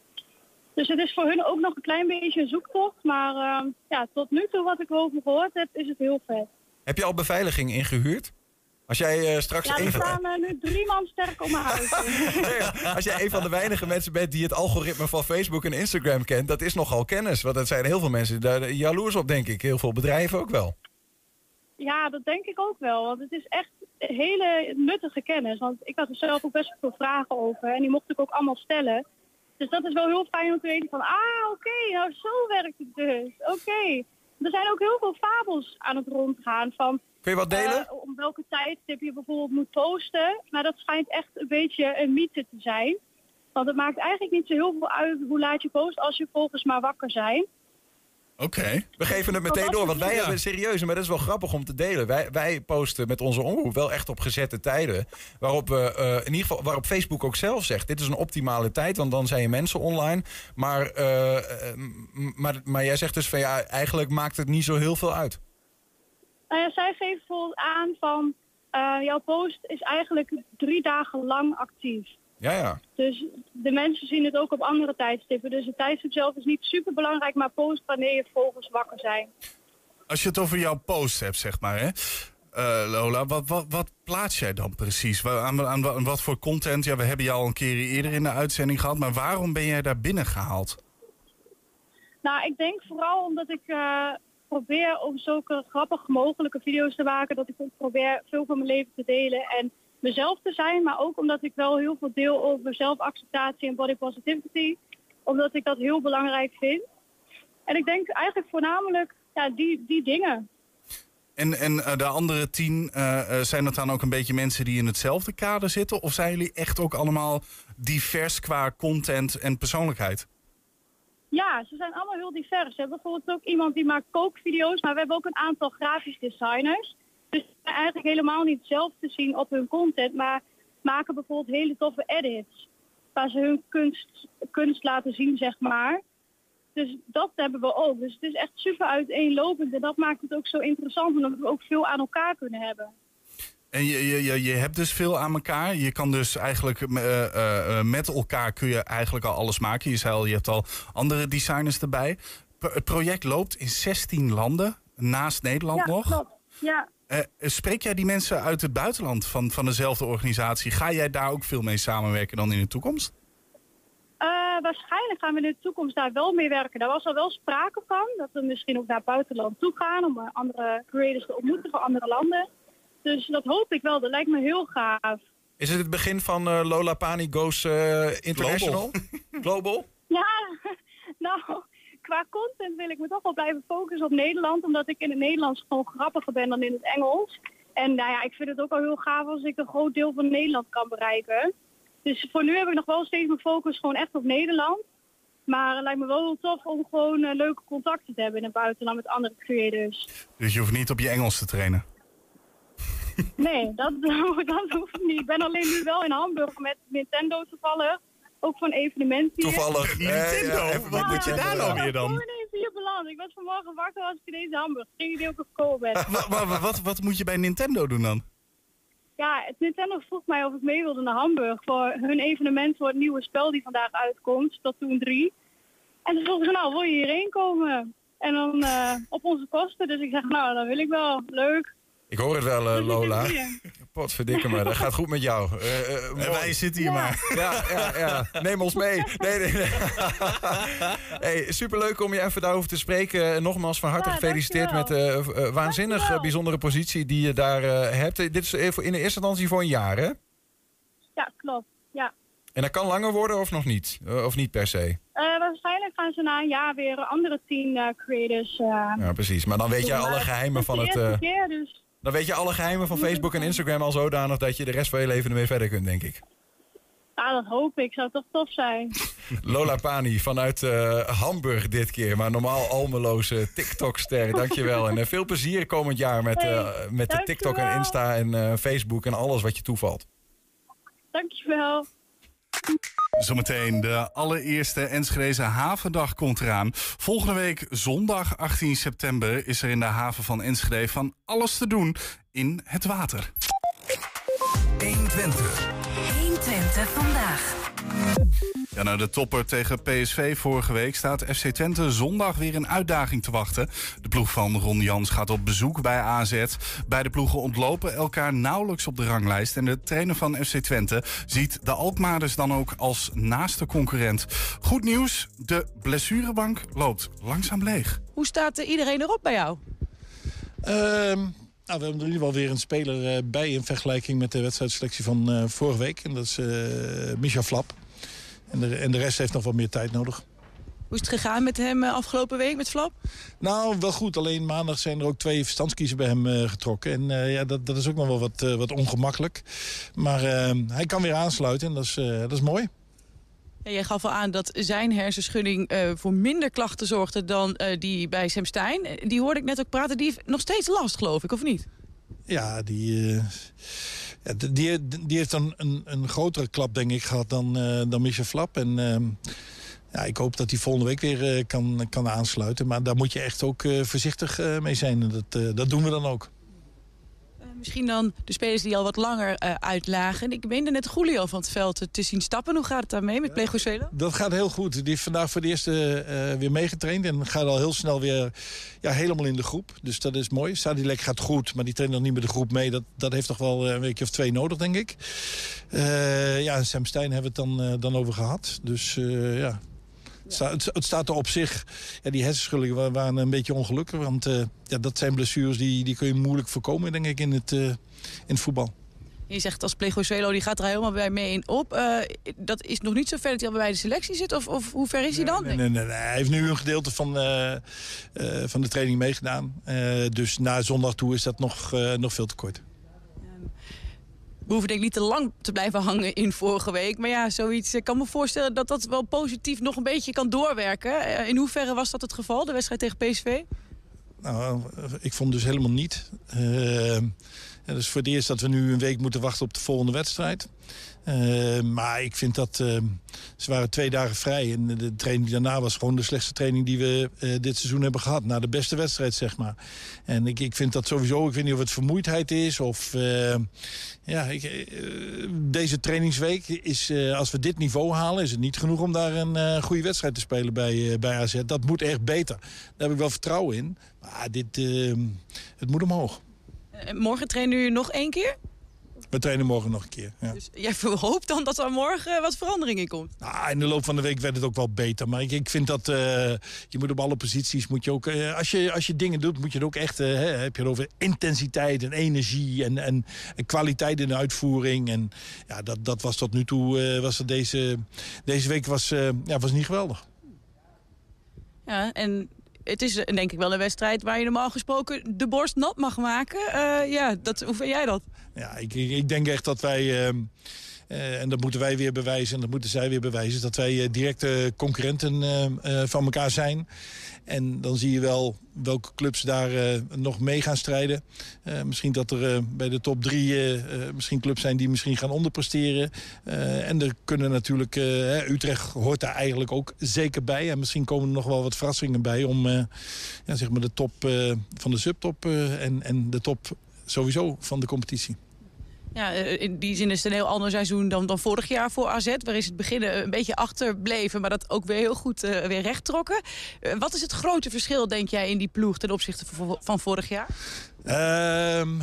Dus het is voor hun ook nog een klein beetje een zoektocht. Maar ja, tot nu toe wat ik erover gehoord heb, is het heel vet. Heb je al beveiliging ingehuurd? Als jij eh, straks Ja, we van, staan eh, nu drie man sterk om mijn huis. als jij een van de weinige mensen bent die het algoritme van Facebook en Instagram kent, dat is nogal kennis. Want dat zijn heel veel mensen daar jaloers op, denk ik. Heel veel bedrijven ook wel. Ja, dat denk ik ook wel. Want het is echt hele nuttige kennis. Want ik had er zelf ook best veel vragen over. En die mocht ik ook allemaal stellen. Dus dat is wel heel fijn om te weten van... Ah, oké, nou zo werkt het dus. Oké. Er zijn ook heel veel fabels aan het rondgaan van... Kun je wat delen? eh, om welke tijdstip je bijvoorbeeld moet posten. Maar dat schijnt echt een beetje een mythe te zijn. Want het maakt eigenlijk niet zo heel veel uit hoe laat je post... als je volgens maar wakker zijn. Oké. We geven het meteen door, want wij hebben serieus, maar dat is wel grappig om te delen. Wij, wij posten met onze omroep wel echt op gezette tijden. Waarop, we, eh, in ieder geval, waarop Facebook ook zelf zegt: dit is een optimale tijd, want dan zijn je mensen online. Maar, eh, maar, maar jij zegt dus van ja, eigenlijk maakt het niet zo heel veel uit. Nou ja, zij geven bijvoorbeeld aan van... eh, jouw post is eigenlijk drie dagen lang actief. Ja, ja. Dus de mensen zien het ook op andere tijdstippen. Dus het tijdstip zelf is niet super belangrijk, maar post wanneer je volgers wakker zijn. Als je het over jouw post hebt, zeg maar, hè? Eh, Lola, wat, wat, wat plaats jij dan precies? Aan, aan wat voor content? Ja, we hebben jou al een keer eerder in de uitzending gehad, maar waarom ben jij daar binnen gehaald? Nou, ik denk vooral omdat ik eh, probeer om zulke grappig mogelijke video's te maken. Dat ik probeer veel van mijn leven te delen en mezelf te zijn. Maar ook omdat ik wel heel veel deel over zelfacceptatie en body positivity. Omdat ik dat heel belangrijk vind. En ik denk eigenlijk voornamelijk ja, die, die dingen. En, en eh, de andere tien, eh, eh, zijn dat dan ook een beetje mensen die in hetzelfde kader zitten? Of zijn jullie echt ook allemaal divers qua content en persoonlijkheid? Ja, ze zijn allemaal heel divers. We hebben bijvoorbeeld ook iemand die maakt kookvideo's, maar we hebben ook een aantal grafisch designers. Dus ze zijn eigenlijk helemaal niet zelf te zien op hun content, maar maken bijvoorbeeld hele toffe edits. Waar ze hun kunst, kunst laten zien, zeg maar. Dus dat hebben we ook. Dus het is echt super uiteenlopend en dat maakt het ook zo interessant, omdat we ook veel aan elkaar kunnen hebben. En je, je, je, je hebt dus veel aan elkaar. Je kan dus eigenlijk eh, eh, eh, met elkaar kun je eigenlijk al alles maken. Je zei al, je hebt al andere designers erbij. Het project loopt in 16 landen, naast Nederland ja, nog. klopt. Ja, spreek jij die mensen uit het buitenland van, van dezelfde organisatie? Ga jij daar ook veel mee samenwerken dan in de toekomst? Waarschijnlijk gaan we in de toekomst daar wel mee werken. Daar was al wel sprake van. Dat we misschien ook naar buitenland toe gaan om andere creators te ontmoeten van andere landen. Dus dat hoop ik wel. Dat lijkt me heel gaaf. Is het het begin van eh, Lola Pani Goes eh, International? Global? Ja, nou, qua content wil ik me toch wel blijven focussen op Nederland. Omdat ik in het Nederlands gewoon grappiger ben dan in het Engels. En nou ja, ik vind het ook al heel gaaf als ik een groot deel van Nederland kan bereiken. Dus voor nu heb ik nog wel steeds mijn focus gewoon echt op Nederland. Maar het lijkt me wel heel tof om gewoon eh, leuke contacten te hebben in het buitenland met andere creators. Dus je hoeft niet op je Engels te trainen. Nee, dat, dat hoeft niet. Ik ben alleen nu wel in Hamburg met Nintendo toevallig. Ook voor een evenement hier. Toevallig. Nintendo? Eh, ja, even Wat moet je daar nou weer dan? Ik ben ineens hier beland. Ik was vanmorgen wakker als ik in deze Hamburg. Geen idee hoe ik gekomen ben. Wa- wa- wa- wat, wat moet je bij Nintendo doen dan? Ja, het Nintendo vroeg mij of ik mee wilde naar Hamburg voor hun evenement voor het nieuwe spel die vandaag uitkomt, Splatoon 3. En toen vroegen ze, nou, wil je hierheen komen? En dan eh, op onze kosten. Dus ik zeg, nou, dat wil ik wel. Leuk. Ik hoor het wel, ik Lola. Potverdikke me, dat gaat goed met jou. Eh, eh, wij zitten hier maar. Ja, ja, ja. Neem ons mee. Nee, nee, nee. hey, superleuk om je even daarover te spreken. En Nogmaals van harte Ja, gefeliciteerd met de uh, waanzinnig Dankjewel. bijzondere positie die je daar eh, hebt. Dit is even in de eerste instantie voor een jaar, hè? Ja, klopt. Ja. En dat kan langer worden of nog niet? Of niet per se? Eh, waarschijnlijk gaan ze na een jaar weer andere tien eh, creators. eh, Ja, precies. Maar dan weet jij alle Maar geheimen van het... keer, dus dan weet je alle geheimen van Facebook en Instagram al zodanig dat je de rest van je leven ermee verder kunt, denk ik. ja, dat hoop ik. Zou toch tof zijn. Lola Pani vanuit eh, Hamburg dit keer, maar normaal almeloze TikTok-ster. Dankjewel. En eh, veel plezier komend jaar met, eh, met de TikTok en. Insta en Facebook en alles wat je toevalt. Dankjewel. Zometeen de allereerste Enschedeze Havendag komt eraan. Volgende week zondag 18 september is er in de haven van Enschede van alles te doen in het water. 120. 120 vandaag. Ja, nou, de topper tegen PSV vorige week staat FC Twente zondag weer een uitdaging te wachten. De ploeg van Ron Jans gaat op bezoek bij AZ. Beide ploegen ontlopen elkaar nauwelijks op de ranglijst. En de trainer van FC Twente ziet de Alkmaarders dan ook als naaste concurrent. Goed nieuws, de blessurebank loopt langzaam leeg. Hoe staat iedereen erop bij jou? Ehm, nou, we hebben er in ieder geval weer een speler eh, bij in vergelijking met de wedstrijdselectie van eh, vorige week. En dat is eh Micha Flap. En de, en de rest heeft nog wat meer tijd nodig. Hoe is het gegaan met hem afgelopen week, met Flap? Nou, wel goed. Alleen maandag zijn er ook twee verstandskiezen bij hem getrokken. En ja, dat, dat is ook nog wel wat, wat ongemakkelijk. Maar hij kan weer aansluiten en dat is, dat is mooi. Jij gaf al aan dat zijn hersenschudding eh, voor minder klachten zorgde dan eh, die bij Sam Stein. Eh, Die hoorde ik net ook praten. Die heeft nog steeds last, geloof ik, of niet? Ja, die, die, die heeft dan een, een grotere klap, denk ik, gehad dan, dan Micha Flap. En ehm, ja, ik hoop dat hij volgende week weer kan, kan aansluiten. Maar daar moet je echt ook voorzichtig mee zijn. En dat, dat doen we dan ook. Misschien dan de spelers die al wat langer eh, uitlagen. Ik meende net Julio van het veld eh, te zien stappen. Hoe gaat het daarmee met Plegosuelo? Dat gaat heel goed. Die heeft vandaag voor de eerste eh, weer meegetraind. En gaat al heel snel weer ja, helemaal in de groep. Dus dat is mooi. Sadilek gaat goed, maar die traint nog niet met de groep mee. Dat, dat heeft toch wel een weekje of twee nodig, denk ik. Eh, ja, en Sam Stein hebben we het dan, dan over gehad. Dus eh, ja... Het, sta- het, het staat er op zich. Ja, die hersenschuddingen wa- waren een beetje ongelukkig. Want eh, ja, dat zijn blessures die, die kun je moeilijk voorkomen, denk ik, in het, eh, in het voetbal. Je zegt als Plegosuelo, die gaat er helemaal bij mee in op. Eh, dat is nog niet zo ver dat hij al bij de selectie zit? Of, of hoe ver is hij dan? Nee, nee, nee, nee. Hij heeft nu een gedeelte van, van de training meegedaan. Dus na zondag toe is dat nog, nog veel te kort. We hoeven denk ik niet te lang te blijven hangen in vorige week. Maar ja, zoiets. Ik kan me voorstellen dat dat wel positief nog een beetje kan doorwerken. Eh, In hoeverre was dat het geval, de wedstrijd tegen PSV? Nou, ik vond dus helemaal niet. Eh, ja, dus voor het eerst dat we nu een week moeten wachten op de volgende wedstrijd. Eh, maar ik vind dat... eh, ze waren twee dagen vrij. En de training daarna was gewoon de slechtste training die we eh, dit seizoen hebben gehad. Na de beste wedstrijd, zeg maar. En ik, ik vind dat sowieso... Ik weet niet of het vermoeidheid is of... ja, ik, deze trainingsweek is... als we dit niveau halen, is het niet genoeg om daar een goede wedstrijd te spelen bij, bij AZ. Dat moet echt beter. Daar heb ik wel vertrouwen in. Maar dit, het moet omhoog. Eh, Morgen trainen jullie nog één keer? We trainen morgen nog een keer. Ja. Dus jij hoopt dan dat er morgen wat verandering in komt? Ah, in de loop van de week werd het ook wel beter. Maar ik, ik vind dat eh, je moet op alle posities moet je ook. eh, als, je, als je dingen doet, moet je het ook echt. eh, hè, heb je het over intensiteit en energie en, en, en kwaliteit in de uitvoering. En ja, dat, dat was tot nu toe. eh, was deze, deze week was, eh, ja, was niet geweldig. Ja, en het is eh, denk ik wel een wedstrijd waar je normaal gesproken de borst nat mag maken. Eh, ja, dat, hoe vind jij dat? Ja, ik, ik, denk echt dat wij. ehm, eh, en dat moeten wij weer bewijzen en dat moeten zij weer bewijzen. Dat wij eh, directe concurrenten eh, eh, van elkaar zijn. En dan zie je wel welke clubs daar eh, nog mee gaan strijden. Eh, misschien dat er eh, bij de top drie eh, eh, misschien clubs zijn die misschien gaan onderpresteren. Eh, en er kunnen natuurlijk... eh, Utrecht hoort daar eigenlijk ook zeker bij. En misschien komen er nog wel wat verrassingen bij... om eh, ja, zeg maar de top eh, van de subtop eh, en, en de top sowieso van de competitie. Ja, eh, in die zin is het een heel ander seizoen dan, dan vorig jaar voor AZ. Waar is het begin een beetje achterbleven, maar dat ook weer heel goed uh, weer recht trokken. Uh, wat is het grote verschil, denk jij, in die ploeg ten opzichte van, van vorig jaar? Um,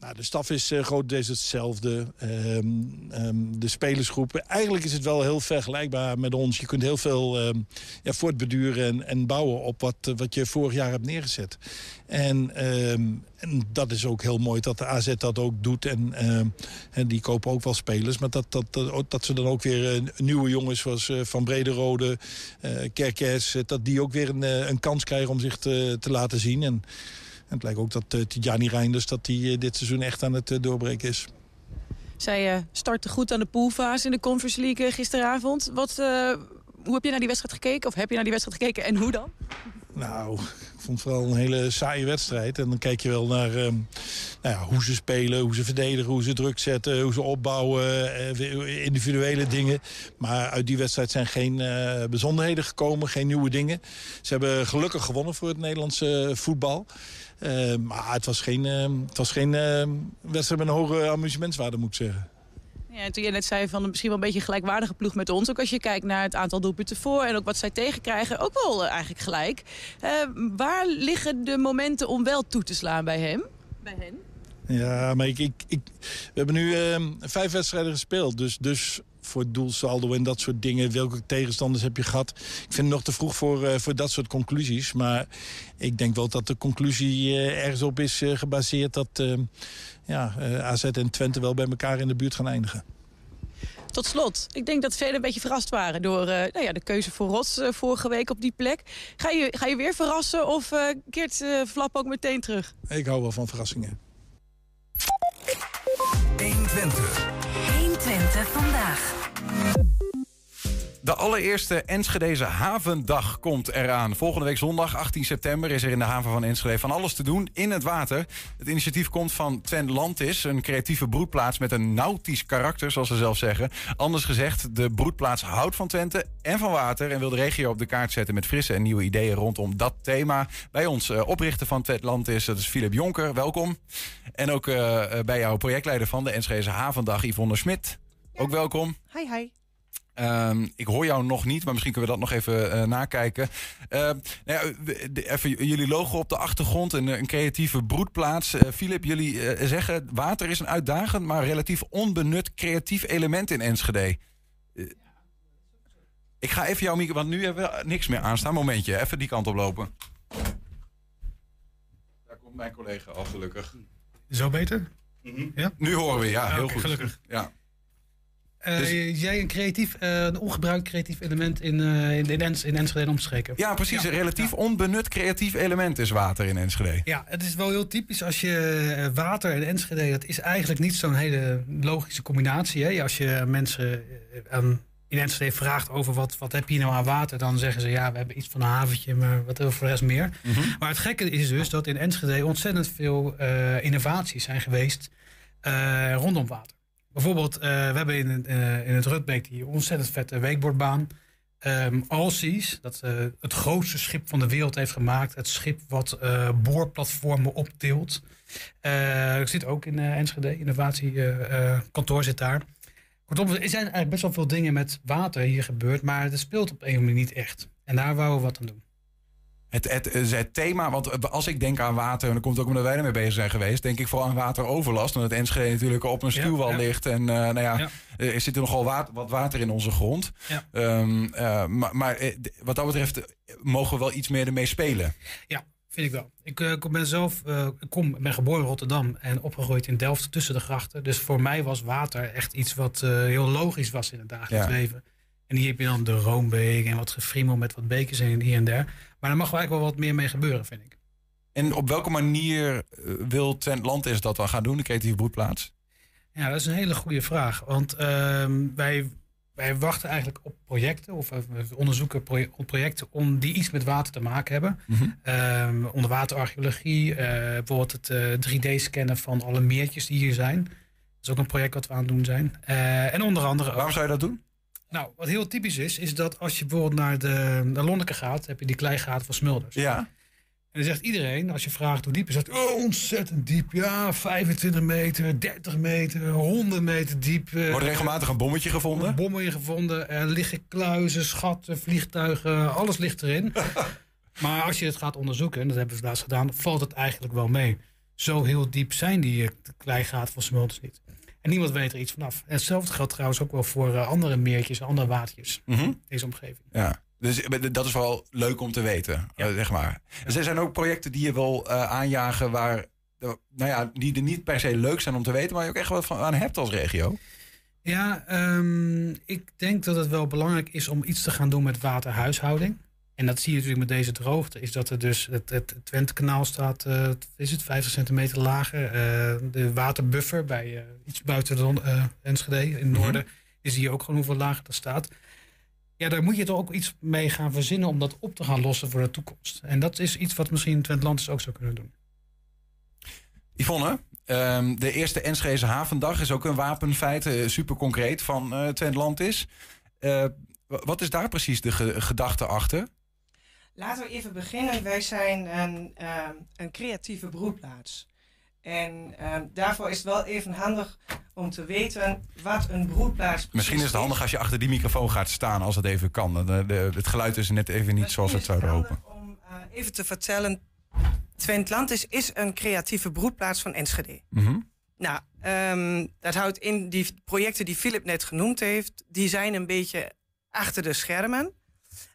nou, de staf is uh, grotendeels hetzelfde. Um, um, de spelersgroep. Eigenlijk is het wel heel vergelijkbaar met ons. Je kunt heel veel um, ja, voortbeduren en, en, bouwen op wat, uh, wat je vorig jaar hebt neergezet. En, en, dat is ook heel mooi dat de AZ dat ook doet. En, en die kopen ook wel spelers. Maar dat, dat, dat, ze dan ook weer nieuwe jongens zoals uh, Van Brederode, Kerkers... dat die ook weer een, een kans krijgen om zich te, te laten zien. En, en het lijkt ook dat uh, Tijani Reinders dat die, uh, dit seizoen echt aan het uh, doorbreken is. Zij startte goed aan de poolfase in de Conference League gisteravond. Wat, hoe heb je naar die wedstrijd gekeken? Of heb je naar die wedstrijd gekeken en hoe dan? Nou, ik vond het vooral een hele saaie wedstrijd. En dan kijk je wel naar uh, nou ja, hoe ze spelen, hoe ze verdedigen, hoe ze druk zetten, hoe ze opbouwen, uh, individuele dingen. Maar uit die wedstrijd zijn geen uh, bijzonderheden gekomen, geen nieuwe dingen. Ze hebben gelukkig gewonnen voor het Nederlandse voetbal. Uh, maar het was geen, uh, het was geen uh, wedstrijd met een hoge amusementswaarde, moet ik zeggen. Ja, en toen je net zei van misschien wel een beetje gelijkwaardige ploeg met ons. Ook als je kijkt naar het aantal doelpunten voor en ook wat zij tegenkrijgen. Ook wel eigenlijk gelijk. waar liggen de momenten om wel toe te slaan bij hem? Bij hen? Ja, maar ik, ik, ik, we hebben nu ehm, vijf wedstrijden gespeeld. Dus, dus voor doelsaldo en dat soort dingen. Welke tegenstanders heb je gehad? Ik vind het nog te vroeg voor, uh, voor dat soort conclusies. Maar ik denk wel dat de conclusie uh, ergens op is uh, gebaseerd... dat ja, AZ en Twente wel bij elkaar in de buurt gaan eindigen. Tot slot, ik denk dat velen een beetje verrast waren door nou ja, de keuze voor Rots vorige week op die plek. Ga je, ga je weer verrassen of keert Flap ook meteen terug? Ik hou wel van verrassingen. 120. 120 vandaag. De allereerste Enschedeze Havendag komt eraan. Volgende week zondag, 18 september, is er in de haven van Enschede van alles te doen in het water. Het initiatief komt van Twen Landis, een creatieve broedplaats met een nautisch karakter, zoals ze zelf zeggen. Anders gezegd, de broedplaats houdt van Twente en van water en wil de regio op de kaart zetten met frisse en nieuwe ideeën rondom dat thema. Bij ons uh, oprichter van Twen Landis, dat is Philip Jonker, welkom. En ook uh, bij jouw projectleider van de Enschedeze Havendag, Yvonne Smit. Ook welkom. Hi, hi. Um, ik hoor jou nog niet, maar misschien kunnen we dat nog even uh, nakijken. Uh, nou ja, even jullie logo op de achtergrond, een, een creatieve broedplaats. Uh, Philip, jullie zeggen water is een uitdagend, maar relatief onbenut creatief element in Enschede. ik ga even jouw micro, want nu hebben we niks meer aanstaan. Momentje, even die kant op lopen. Daar komt mijn collega al, gelukkig. Zo beter? Mm -hmm. ja? Nu horen we, ja, heel okay, goed. Gelukkig. Ja. Uh, dus... Jij een creatief, uh, een ongebruikt creatief element in, uh, in, in, Ens, in Enschede omstreken. Ja, precies. Ja. Een relatief ja. onbenut creatief element is water in Enschede. Ja, het is wel heel typisch als je water en Enschede, dat is eigenlijk niet zo'n hele logische combinatie. Hè? Als je mensen aan, in Enschede vraagt over wat, wat heb je nou aan water, dan zeggen ze ja, we hebben iets van een haventje, maar wat hebben we voor de rest meer. Mm -hmm. Maar het gekke is dus dat in Enschede ontzettend veel innovaties zijn geweest rondom water. Bijvoorbeeld, uh, we hebben in, uh, in het Rutbeek die ontzettend vette weekbordbaan. Um, Alsies, dat uh, het grootste schip van de wereld heeft gemaakt. Het schip wat boorplatformen optilt. ik zit ook in Enschede, innovatiekantoor zit daar. Kortom, er zijn eigenlijk best wel veel dingen met water hier gebeurd. Maar het speelt op een manier niet echt. En daar wouden we wat aan doen. Het, het, het, thema, want als ik denk aan water, en dan komt ook omdat wij ermee bezig zijn geweest, denk ik vooral aan wateroverlast. Omdat Enschede natuurlijk op een stuwwal ja, ja. ligt. En uh, nou ja, ja, er zit er nogal water, wat water in onze grond. Um, uh, maar, maar, wat dat betreft mogen we wel iets meer ermee spelen. Ja, vind ik wel. Ik uh, ben zelf, ik kom, ben geboren in Rotterdam en opgegroeid in Delft tussen de grachten. Dus voor mij was water echt iets wat heel logisch was in het dagelijks leven. En hier heb je dan de Roombeek en wat gefriemel met wat bekers hier en daar. Maar er mag wel eigenlijk wel wat meer mee gebeuren, vind ik. En op welke manier wil Twent Land is dat dan gaan doen, de creatieve broedplaats? Ja, dat is een hele goede vraag. Want uh, wij, wij wachten eigenlijk op projecten of we onderzoeken projecten om die iets met water te maken hebben. Mm -hmm. uh, onderwaterarcheologie, uh, bijvoorbeeld het 3D-scannen van alle meertjes die hier zijn. Dat is ook een project wat we aan het doen zijn. en onder andere. Waarom zou je dat doen? Nou, wat heel typisch is, is dat als je bijvoorbeeld naar de naar Lonneke gaat, heb je die kleigaten van Smulders. Ja. En dan zegt iedereen, als je vraagt hoe diep is, zegt oh, ontzettend diep. Ja, 25 meter, 30 meter, 100 meter diep. Wordt er regelmatig een bommetje gevonden? Een bommetje gevonden. Er liggen kluizen, schatten, vliegtuigen, alles ligt erin. maar als je het gaat onderzoeken, en dat hebben we laatst gedaan, valt het eigenlijk wel mee. Zo heel diep zijn die kleigaten van smelters niet. En niemand weet er iets vanaf. En hetzelfde geldt trouwens ook wel voor uh, andere meertjes, andere watertjes Mhm. in deze omgeving. Ja. Dus dat is wel leuk om te weten, eh, zeg maar. Dus er zijn ook projecten die je wil eh, aanjagen waar, eh, nou ja, die er niet per se leuk zijn om te weten, maar je ook echt wat van aan hebt als regio. Ja, ehm, ik denk dat het wel belangrijk is om iets te gaan doen met waterhuishouding. En dat zie je natuurlijk met deze droogte. Is dat er dus het, het Twentekanaal staat, eh, is het, 50 centimeter lager. Eh, de waterbuffer bij eh, iets buiten de, Enschede in het noorden. Is hier ook gewoon hoeveel lager dat staat. Ja, daar moet je toch ook iets mee gaan verzinnen om dat op te gaan lossen voor de toekomst. En dat is iets wat misschien Twent Landers ook zou kunnen doen. Yvonne, ehm, de eerste Enschede Havendag is ook een wapenfeit, super concreet, van Twent Landis. Eh, w- wat is daar precies de ge- gedachte achter? Laten we even beginnen. Wij zijn een, ehm, een creatieve broedplaats. En ehm, daarvoor is het wel even handig om te weten wat een broedplaats Misschien is het handig als je achter die microfoon gaat staan, als het even kan. De, de- het geluid is net even niet zoals het zouden hopen. Uh, even te vertellen. Twentlandis is een creatieve broedplaats van Enschede. Mhm. Nou, ehm, dat houdt in die projecten die Philip net genoemd heeft, die zijn een beetje achter de schermen.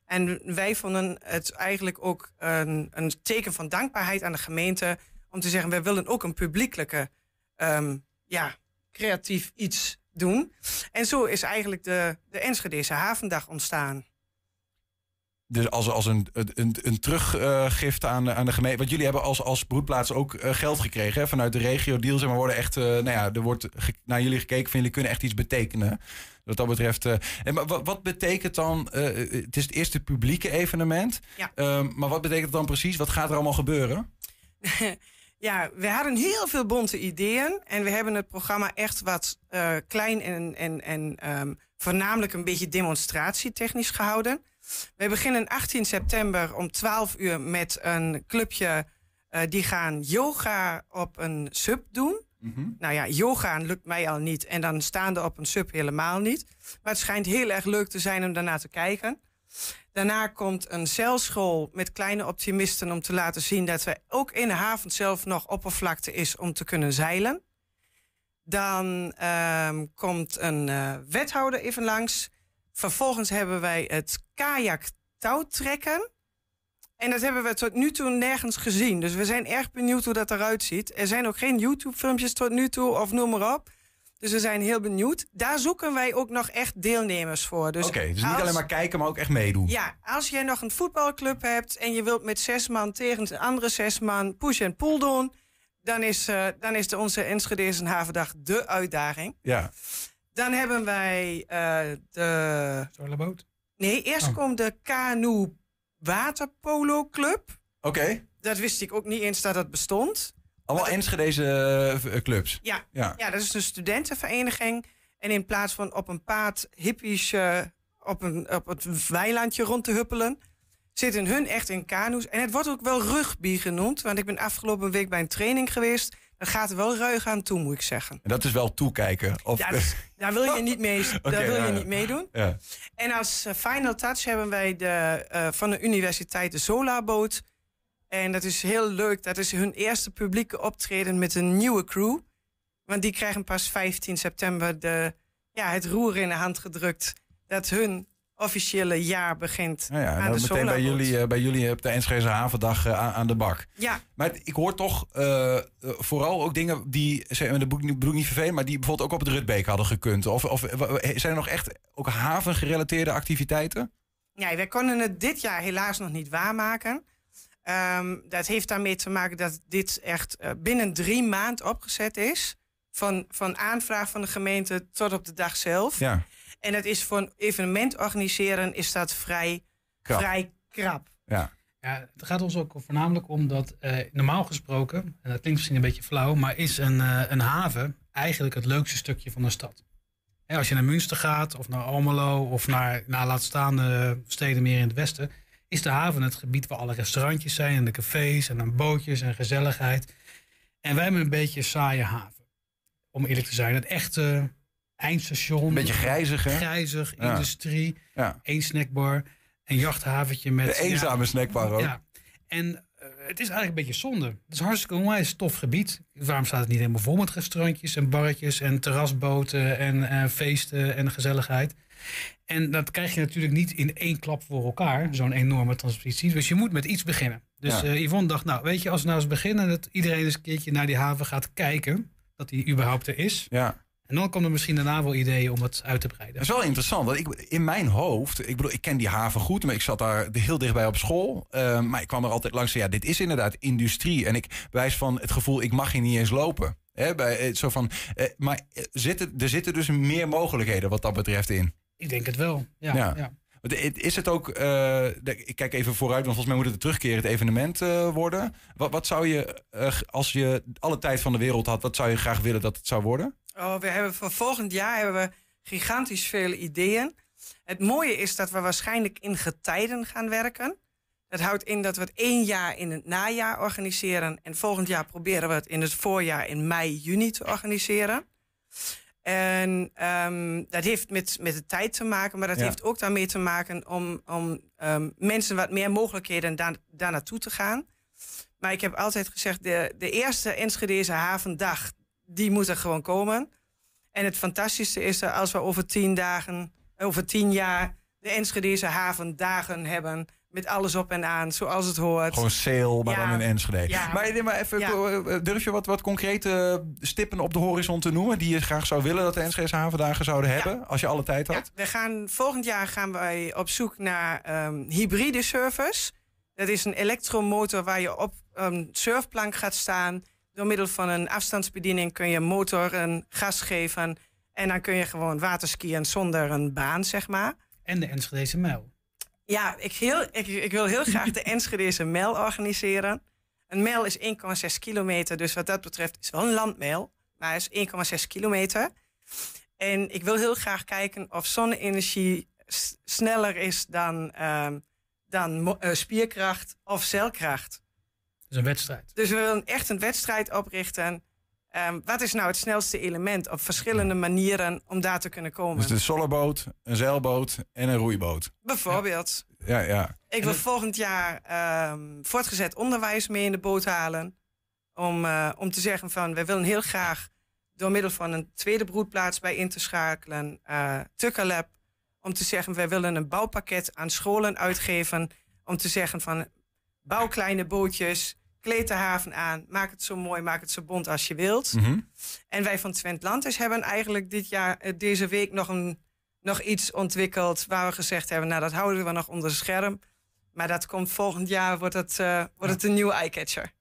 En wij vonden het eigenlijk ook een, een teken van dankbaarheid aan de gemeente om te zeggen, wij willen ook een publiekelijke, ehm, ja, creatief iets doen. En zo is eigenlijk de, de Enschedese Havendag ontstaan. Dus als, als een, een, een teruggift aan, aan de gemeente. Want jullie hebben als, als broedplaats ook eh, geld gekregen hè, vanuit de regio deals. En we worden echt, eh, nou ja, er wordt naar jullie gekeken van jullie kunnen echt iets betekenen. Wat dat betreft. eh, en maar wat, wat betekent dan? het is het eerste publieke evenement. Ja. Ehm, maar wat betekent het dan precies? Wat gaat er allemaal gebeuren? ja, we hadden heel veel bonte ideeën. En we hebben het programma echt wat klein en, en, en ehm, voornamelijk een beetje demonstratietechnisch gehouden. We beginnen 18 september om 12 uur met een clubje. eh, die gaan yoga op een sub doen. Nou ja, yoga lukt mij al niet. En dan staande op een sub helemaal niet. Maar het schijnt heel erg leuk te zijn om daarna te kijken. Daarna komt een zeilschool met kleine optimisten om te laten zien dat er ook in de haven zelf nog oppervlakte is om te kunnen zeilen. Dan ehm, komt een eh, wethouder even langs. Vervolgens hebben wij het kajak touwtrekken. En dat hebben we tot nu toe nergens gezien. Dus we zijn erg benieuwd hoe dat eruit ziet. Er zijn ook geen YouTube-filmpjes tot nu toe, of noem maar op. Dus we zijn heel benieuwd. Daar zoeken wij ook nog echt deelnemers voor. Dus Oké, dus niet als- alleen maar kijken, maar ook echt meedoen. ja, als jij nog een voetbalclub hebt en je wilt met zes man tegen een andere zes man push en pull doen, dan is, eh, dan is de onze Enschede Havendag de uitdaging. Ja. Dan hebben wij eh de. Zorlaboot? Nee, eerst komt de Kanu Waterpolo Club. Oké. Dat wist ik ook niet eens dat dat bestond. Allemaal Enschedeze eh, clubs. Ja, Ja. ja. dat is een studentenvereniging. En in plaats van op een paard hippies eh, op, een, op het weilandje rond te huppelen, zitten hun echt in kanoes. En het wordt ook wel rugby genoemd, want ik ben afgelopen week bij een training geweest. Dat gaat er wel ruig aan toe, moet ik zeggen. En dat is wel toekijken. Of, Ja, daar wil je niet, mee, Oké, daar wil ja, je ja. niet meedoen. Ja. En als eh, final touch hebben wij de, eh, van de universiteit de Solarboot. En dat is heel leuk. Dat is hun eerste publieke optreden met een nieuwe crew. Want die krijgen pas 15 september de, ja, het roer in de hand gedrukt. Dat hun officiële jaar begint Nou ja, aan de meteen bij jullie, eh, bij jullie op de Enschede Havendag eh, aan, aan de bak. Ja. Maar ik hoor toch eh, vooral ook dingen die, de boek bedoel niet vervelend, maar die bijvoorbeeld ook op het Rutbeek hadden gekund. Of, of zijn er nog echt ook havengerelateerde activiteiten? Ja, wij konden het dit jaar helaas nog niet waarmaken. Ehm, dat heeft daarmee te maken dat dit echt binnen drie maanden opgezet is. Van, van aanvraag van de gemeente tot op de dag zelf. Ja. En dat is voor een evenement organiseren is dat vrij Krap. vrij krap. Ja. Ja, het gaat ons ook voornamelijk om dat eh, normaal gesproken, en dat klinkt misschien een beetje flauw, maar is een, eh, een haven eigenlijk het leukste stukje van de stad. Hè, als je naar Münster gaat, of naar Almelo, of naar, naar laat staan eh, steden meer in het westen, is de haven het gebied waar alle restaurantjes zijn en de cafés en dan bootjes en gezelligheid. En wij hebben een beetje een saaie haven. Om eerlijk te zijn, het echte eindstation. Een beetje grijzig, hè? Grijzig, Ja. industrie, Ja. één snackbar, een jachthaventje met... De eenzame snackbar ook. Ja. En eh, het is eigenlijk een beetje zonde. Het is hartstikke onwijs tof gebied. Waarom staat het niet helemaal vol met restaurantjes en barretjes en terrasboten en eh, feesten en gezelligheid? En dat krijg je natuurlijk niet in één klap voor elkaar, zo'n enorme transitie. Dus je moet met iets beginnen. Dus Ja. eh, Yvonne dacht, nou weet je, als we nou eens beginnen dat iedereen eens een keertje naar die haven gaat kijken, dat die überhaupt er is. Ja. En dan komen er misschien daarna wel ideeën om het uit te breiden. Dat is wel interessant. Want ik, in mijn hoofd, ik bedoel, ik ken die haven goed, maar ik zat daar heel dichtbij op school. Eh, maar ik kwam er altijd langs. Ja, dit is inderdaad industrie. En ik wijs van het gevoel, ik mag hier niet eens lopen. Hè, bij, eh, zo van, eh, maar eh, zitten, er zitten dus meer mogelijkheden wat dat betreft in. Ik denk het wel. Ja, Ja. Is het ook, ik kijk even vooruit, want volgens mij moet het een terugkerend evenement worden. Wat, wat zou je, als je alle tijd van de wereld had, wat zou je graag willen dat het zou worden? Oh, we hebben voor volgend jaar hebben we gigantisch veel ideeën. Het mooie is dat we waarschijnlijk in getijden gaan werken. Dat houdt in dat we het één jaar in het najaar organiseren. En volgend jaar proberen we het in het voorjaar in mei, juni te organiseren. En ehm, dat heeft met, met de tijd te maken, maar dat Ja. heeft ook daarmee te maken om, om ehm, mensen wat meer mogelijkheden daar, daar naartoe te gaan. Maar ik heb altijd gezegd, de, de eerste Enschedeze havendag, die moet er gewoon komen. En het fantastische is dat als we over tien dagen, over tien jaar de Enschedeze havendagen hebben. Met alles op en aan, zoals het hoort. Gewoon sale, maar Ja. dan in Enschede. Ja. Maar, maar even, Ja. eh, durf je wat, wat concrete stippen op de horizon te noemen... die je graag zou willen dat de Enschedeze havendagen zouden hebben... als je alle tijd had? We gaan, volgend jaar gaan wij op zoek naar ehm, hybride service. Dat is een elektromotor waar je op een surfplank gaat staan. Door middel van een afstandsbediening kun je motor een gas geven. En dan kun je gewoon waterskiën zonder een baan, zeg maar. En de Enschedeze mijl. Ja, ik, heel, ik, ik wil heel graag de Enschedeze mijl organiseren. Een mijl is 1,6 kilometer, dus wat dat betreft is wel een landmijl. Maar het is 1,6 kilometer. En ik wil heel graag kijken of zonne-energie sneller is dan, ehm, dan eh, spierkracht of celkracht. Dat is een wedstrijd. Dus we willen echt een wedstrijd oprichten. Ehm, wat is nou het snelste element op verschillende manieren om daar te kunnen komen? Dus een solarboot, een zeilboot en een roeiboot. Bijvoorbeeld. Ja, ja. Ik wil volgend jaar ehm, voortgezet onderwijs mee in de boot halen. Om, eh, om te zeggen van, we willen heel graag door middel van een tweede broedplaats bij in te schakelen, eh Tukkerlab, om te zeggen, we willen een bouwpakket aan scholen uitgeven. Om te zeggen van, bouw kleine bootjes, kleed de haven aan, maak het zo mooi, maak het zo bont als je wilt. Mhm. En wij van Twent Landers hebben eigenlijk dit jaar, eh, deze week nog, een, nog iets ontwikkeld waar we gezegd hebben, nou dat houden we nog onder de scherm. Maar dat komt volgend jaar, wordt het, eh, wordt het een nieuwe eyecatcher.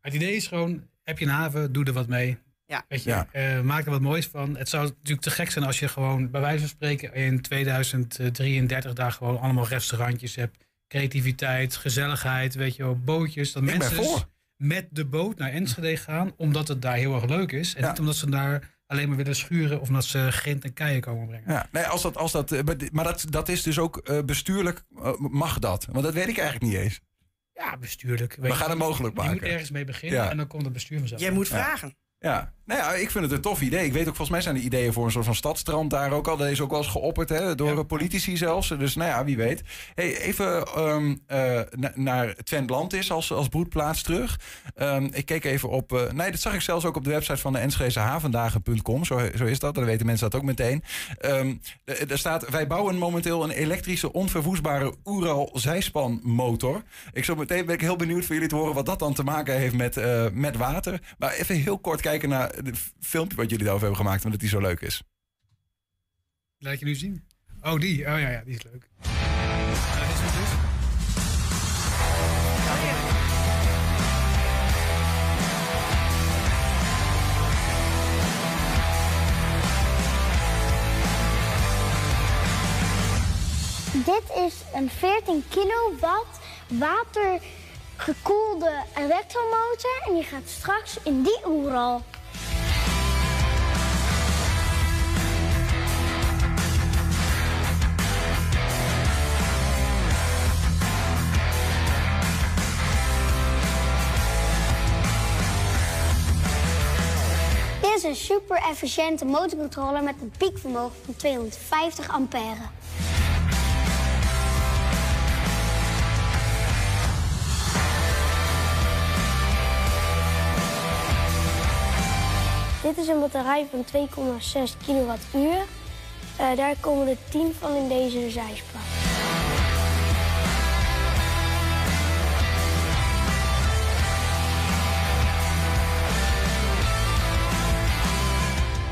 Het idee is gewoon, heb je een haven, doe er wat mee. Ja. Weet je, Ja. eh, maak er wat moois van. Het zou natuurlijk te gek zijn als je gewoon, bij wijze van spreken, in 2033 daar gewoon allemaal restaurantjes hebt. Creativiteit, gezelligheid, weet je wel, bootjes. Dat Ik ben mensen voor. met de boot naar Enschede gaan, omdat het daar heel erg leuk is. En Ja. niet omdat ze daar alleen maar willen schuren of omdat ze grind en keien komen brengen. Ja, nee, als dat, als dat, eh, maar dat, dat is dus ook eh, bestuurlijk, eh, mag dat? Want dat weet ik eigenlijk niet eens. Ja, bestuurlijk. We gaan het mogelijk Je moet maken. ergens mee beginnen Ja. en dan komt het bestuur vanzelf. Jij moet Ja. vragen. Ja, nou ja, ik vind het een tof idee. Ik weet ook, volgens mij zijn er ideeën voor een soort van stadstrand daar ook al. Is ook wel eens geopperd, hè, door eh, politici zelfs. Dus nou ja, wie weet. Hey, even ehm, eh, na- naar Twent Landis als, als broedplaats terug. Ehm, ik keek even op, eh, nee, dat zag ik zelfs ook op de website van de Enschedehavendagen.com. Zo, zo is dat, dan weten mensen dat ook meteen. Er er staat, wij bouwen momenteel een elektrische onverwoestbare Ural zijspanmotor. Ik zo meteen ben ik heel benieuwd voor jullie te horen wat dat dan te maken heeft met, met water. Maar even heel kort kijken naar het filmpje wat jullie daarover hebben gemaakt, omdat die zo leuk is. Laat je nu zien. Oh, die. Oh ja, ja die is leuk. Ja, dit is het dus. Dit is een 14 kilowatt gekoelde elektromotor en die gaat straks in die oeral. Dit is een super efficiënte motorcontroller met een piekvermogen van 250 ampère. Dit is een batterij van 2,6 kilowattuur. Uh, daar komen er 10 van in deze zijspan.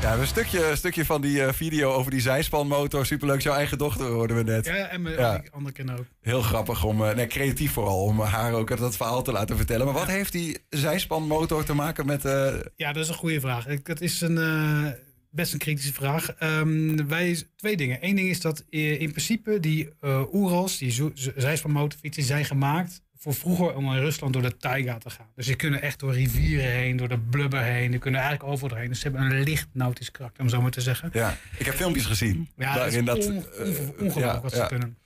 Ja, een stukje, een stukje van die uh, video over die zijspanmotor. Superleuk, jouw eigen dochter hoorden we net. Ja, en mijn ja. andere kinderen ook. Heel grappig om, uh, nee, creatief vooral, om haar ook dat verhaal te laten vertellen. Maar wat heeft die zijspanmotor te maken met... Uh... Ja, dat is een goede vraag. Het is een, best een kritische vraag. Um, wij, twee dingen. Eén ding is dat in principe die Oerals, die zijspanmotorfietsen, zijn gemaakt voor vroeger om in Rusland door de taiga te gaan. Dus ze kunnen echt door rivieren heen, door de blubber heen. Die kunnen eigenlijk overal doorheen. Dus ze hebben een licht nautisch karakter, om zo maar te zeggen. Ja, ik heb filmpjes gezien. Ja, waarin dat, is on, ongelooflijk wat ze kunnen.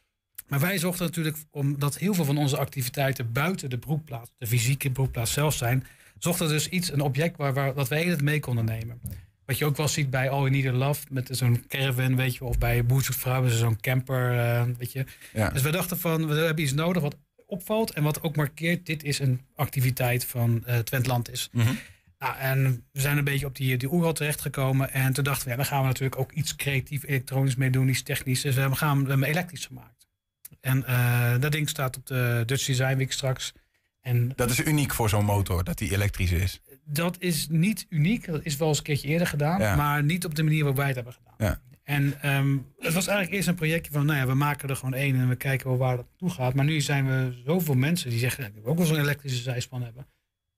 Maar wij zochten natuurlijk, omdat heel veel van onze activiteiten buiten de broekplaats, de fysieke broekplaats zelf zijn, zochten dus iets, een object waar, waar dat wij het mee konden nemen. Wat je ook wel ziet bij All You Need a Love, met zo'n caravan, weet je, of bij Vrouwen, zo'n camper, uh, weet je. Ja. Dus we dachten van, we hebben iets nodig wat opvalt en wat ook markeert, dit is een activiteit van uh, Twent is. Mm nou, en we zijn een beetje op die, die oerhal terechtgekomen. En toen dachten we, ja, dan gaan we natuurlijk ook iets creatief elektronisch mee doen, iets technisch. Dus we, gaan, we hebben elektrisch gemaakt. En uh, dat ding staat op de Dutch Design Week straks. En dat is uniek voor zo'n motor, dat die elektrisch is? Dat is niet uniek. Dat is wel eens een keertje eerder gedaan. Maar niet op de manier waarop wij het hebben gedaan. Ja. En um, het was eigenlijk eerst een projectje van, nou ja, we maken er gewoon één en we kijken wel waar dat toe gaat. Maar nu zijn we zoveel mensen die zeggen, ik wil ook wel zo'n elektrische zijspan hebben.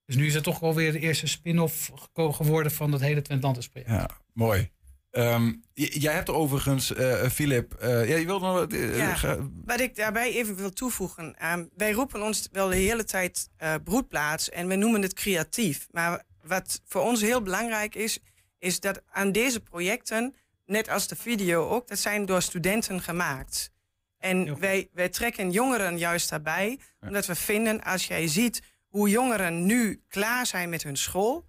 Dus nu is het toch alweer de eerste spin-off geworden van dat hele Twentlantis project. Ja, mooi. Um, jij hebt er overigens, uh, Philip, uh, ja, je wilde nog... Uh, ja, wat ik daarbij even wil toevoegen. Um, wij roepen ons wel de hele tijd broedplaats en we noemen het creatief. Maar wat voor ons heel belangrijk is, is dat aan deze projecten net als de video ook, dat zijn door studenten gemaakt. En wij, wij trekken jongeren juist daarbij, omdat we vinden, als jij ziet hoe jongeren nu klaar zijn met hun school,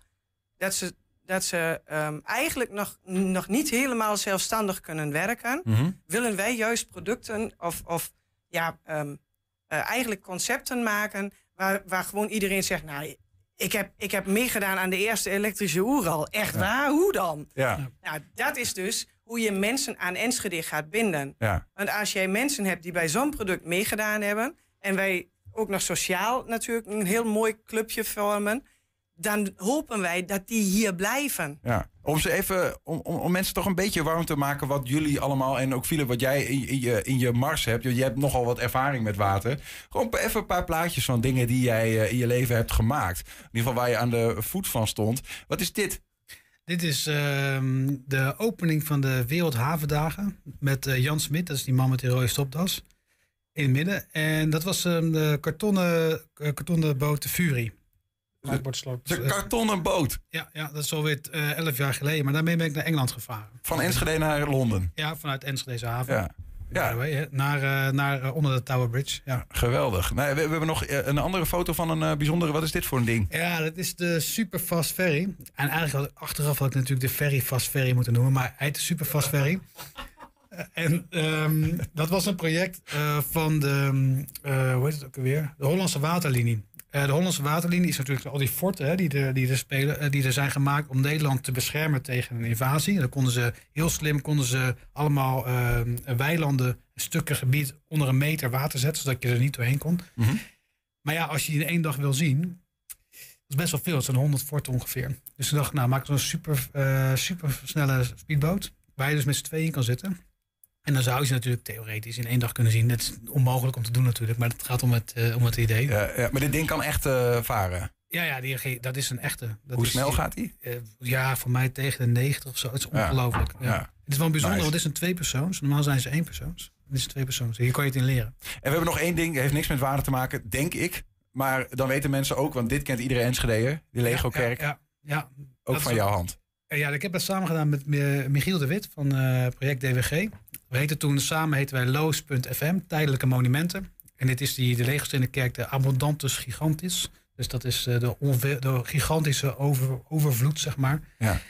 dat ze, dat ze um, eigenlijk nog, nog niet helemaal zelfstandig kunnen werken, mhm. willen wij juist producten of, of ja, um, uh, eigenlijk concepten maken waar, waar gewoon iedereen zegt, nou, ik heb, ik heb meegedaan aan de eerste elektrische oeral. Echt waar? Hoe dan? Ja. Nou, dat is dus hoe je mensen aan Enschede gaat binden. Ja. Want als jij mensen hebt die bij zo'n product meegedaan hebben... en wij ook nog sociaal natuurlijk een heel mooi clubje vormen... dan hopen wij dat die hier blijven. Ja. Om ze even, om, om, om, mensen toch een beetje warm te maken wat jullie allemaal en ook Philip, wat jij in, in, je, in je mars hebt. Je hebt nogal wat ervaring met water. Gewoon even een paar plaatjes van dingen die jij uh, in je leven hebt gemaakt. In ieder geval waar je aan de voet van stond. Wat is dit? Dit is uh, de opening van de Wereldhavendagen met uh, Jan Smit, dat is die man met die rode stopdas, in het midden. En dat was um, de kartonnen, uh, kartonnen boot de Fury. De kartonnen boot? Ja, ja dat is alweer uh, elf jaar geleden. Maar daarmee ben ik naar Engeland gevaren. Van Enschede naar Londen? Ja, vanuit Enschede haven. Ja. Ja. Way, naar, uh, naar uh, onder de Tower Bridge. Ja. Geweldig. We, we, hebben nog een andere foto van een uh, bijzondere. Wat is dit voor een ding? Ja, dat is de Super Fast Ferry. En eigenlijk had, achteraf had ik natuurlijk de Ferry Fast Ferry moeten noemen. Maar hij heet de Super Fast Ferry. en um, dat was een project van de, hoe heet het ook alweer? De Hollandse Waterlinie. Uh, de Hollandse waterlinie is natuurlijk al die forten hè, die, er, die, er spelen, uh, die er zijn gemaakt om Nederland te beschermen tegen een invasie. En dan konden ze heel slim konden ze allemaal uh, weilanden, stukken gebied onder een meter water zetten, zodat je er niet doorheen kon. Mm -hmm. Maar ja, als je die in één dag wil zien, dat is best wel veel. Het zijn 100 forten ongeveer. Dus ik dacht, nou, maak zo'n super, super snelle speedboot, waar je dus met z'n tweeën kan zitten. En dan zou je ze natuurlijk theoretisch in één dag kunnen zien. Dat is onmogelijk om te doen natuurlijk, maar het gaat om het, uh, om het idee. Ja, ja, maar dit ding kan echt uh, varen? Ja, ja die, dat is een echte. Dat Hoe is, snel gaat die? Uh, ja, voor mij tegen de 90 of zo. Het is ongelooflijk. Ja. Het is wel bijzonder, nice. want het is een tweepersoons. Normaal zijn ze één persoons. Het is een tweepersoons. Hier kan je het in leren. En we hebben nog één ding, heeft niks met water te maken, denk ik. Maar dan weten mensen ook, want dit kent iedereen Enschede, die Lego-kerk. Ja, ja, Ook van jouw hand. Ja, ik heb dat samen gedaan met Michiel de Wit van uh, project DWG. We heten toen samen heten wij Loos.fm, tijdelijke monumenten. En dit is die, de Legerstenen kerk, de Abundantus Gigantis. Dus dat is de, de gigantische over, overvloed, zeg maar. Ja.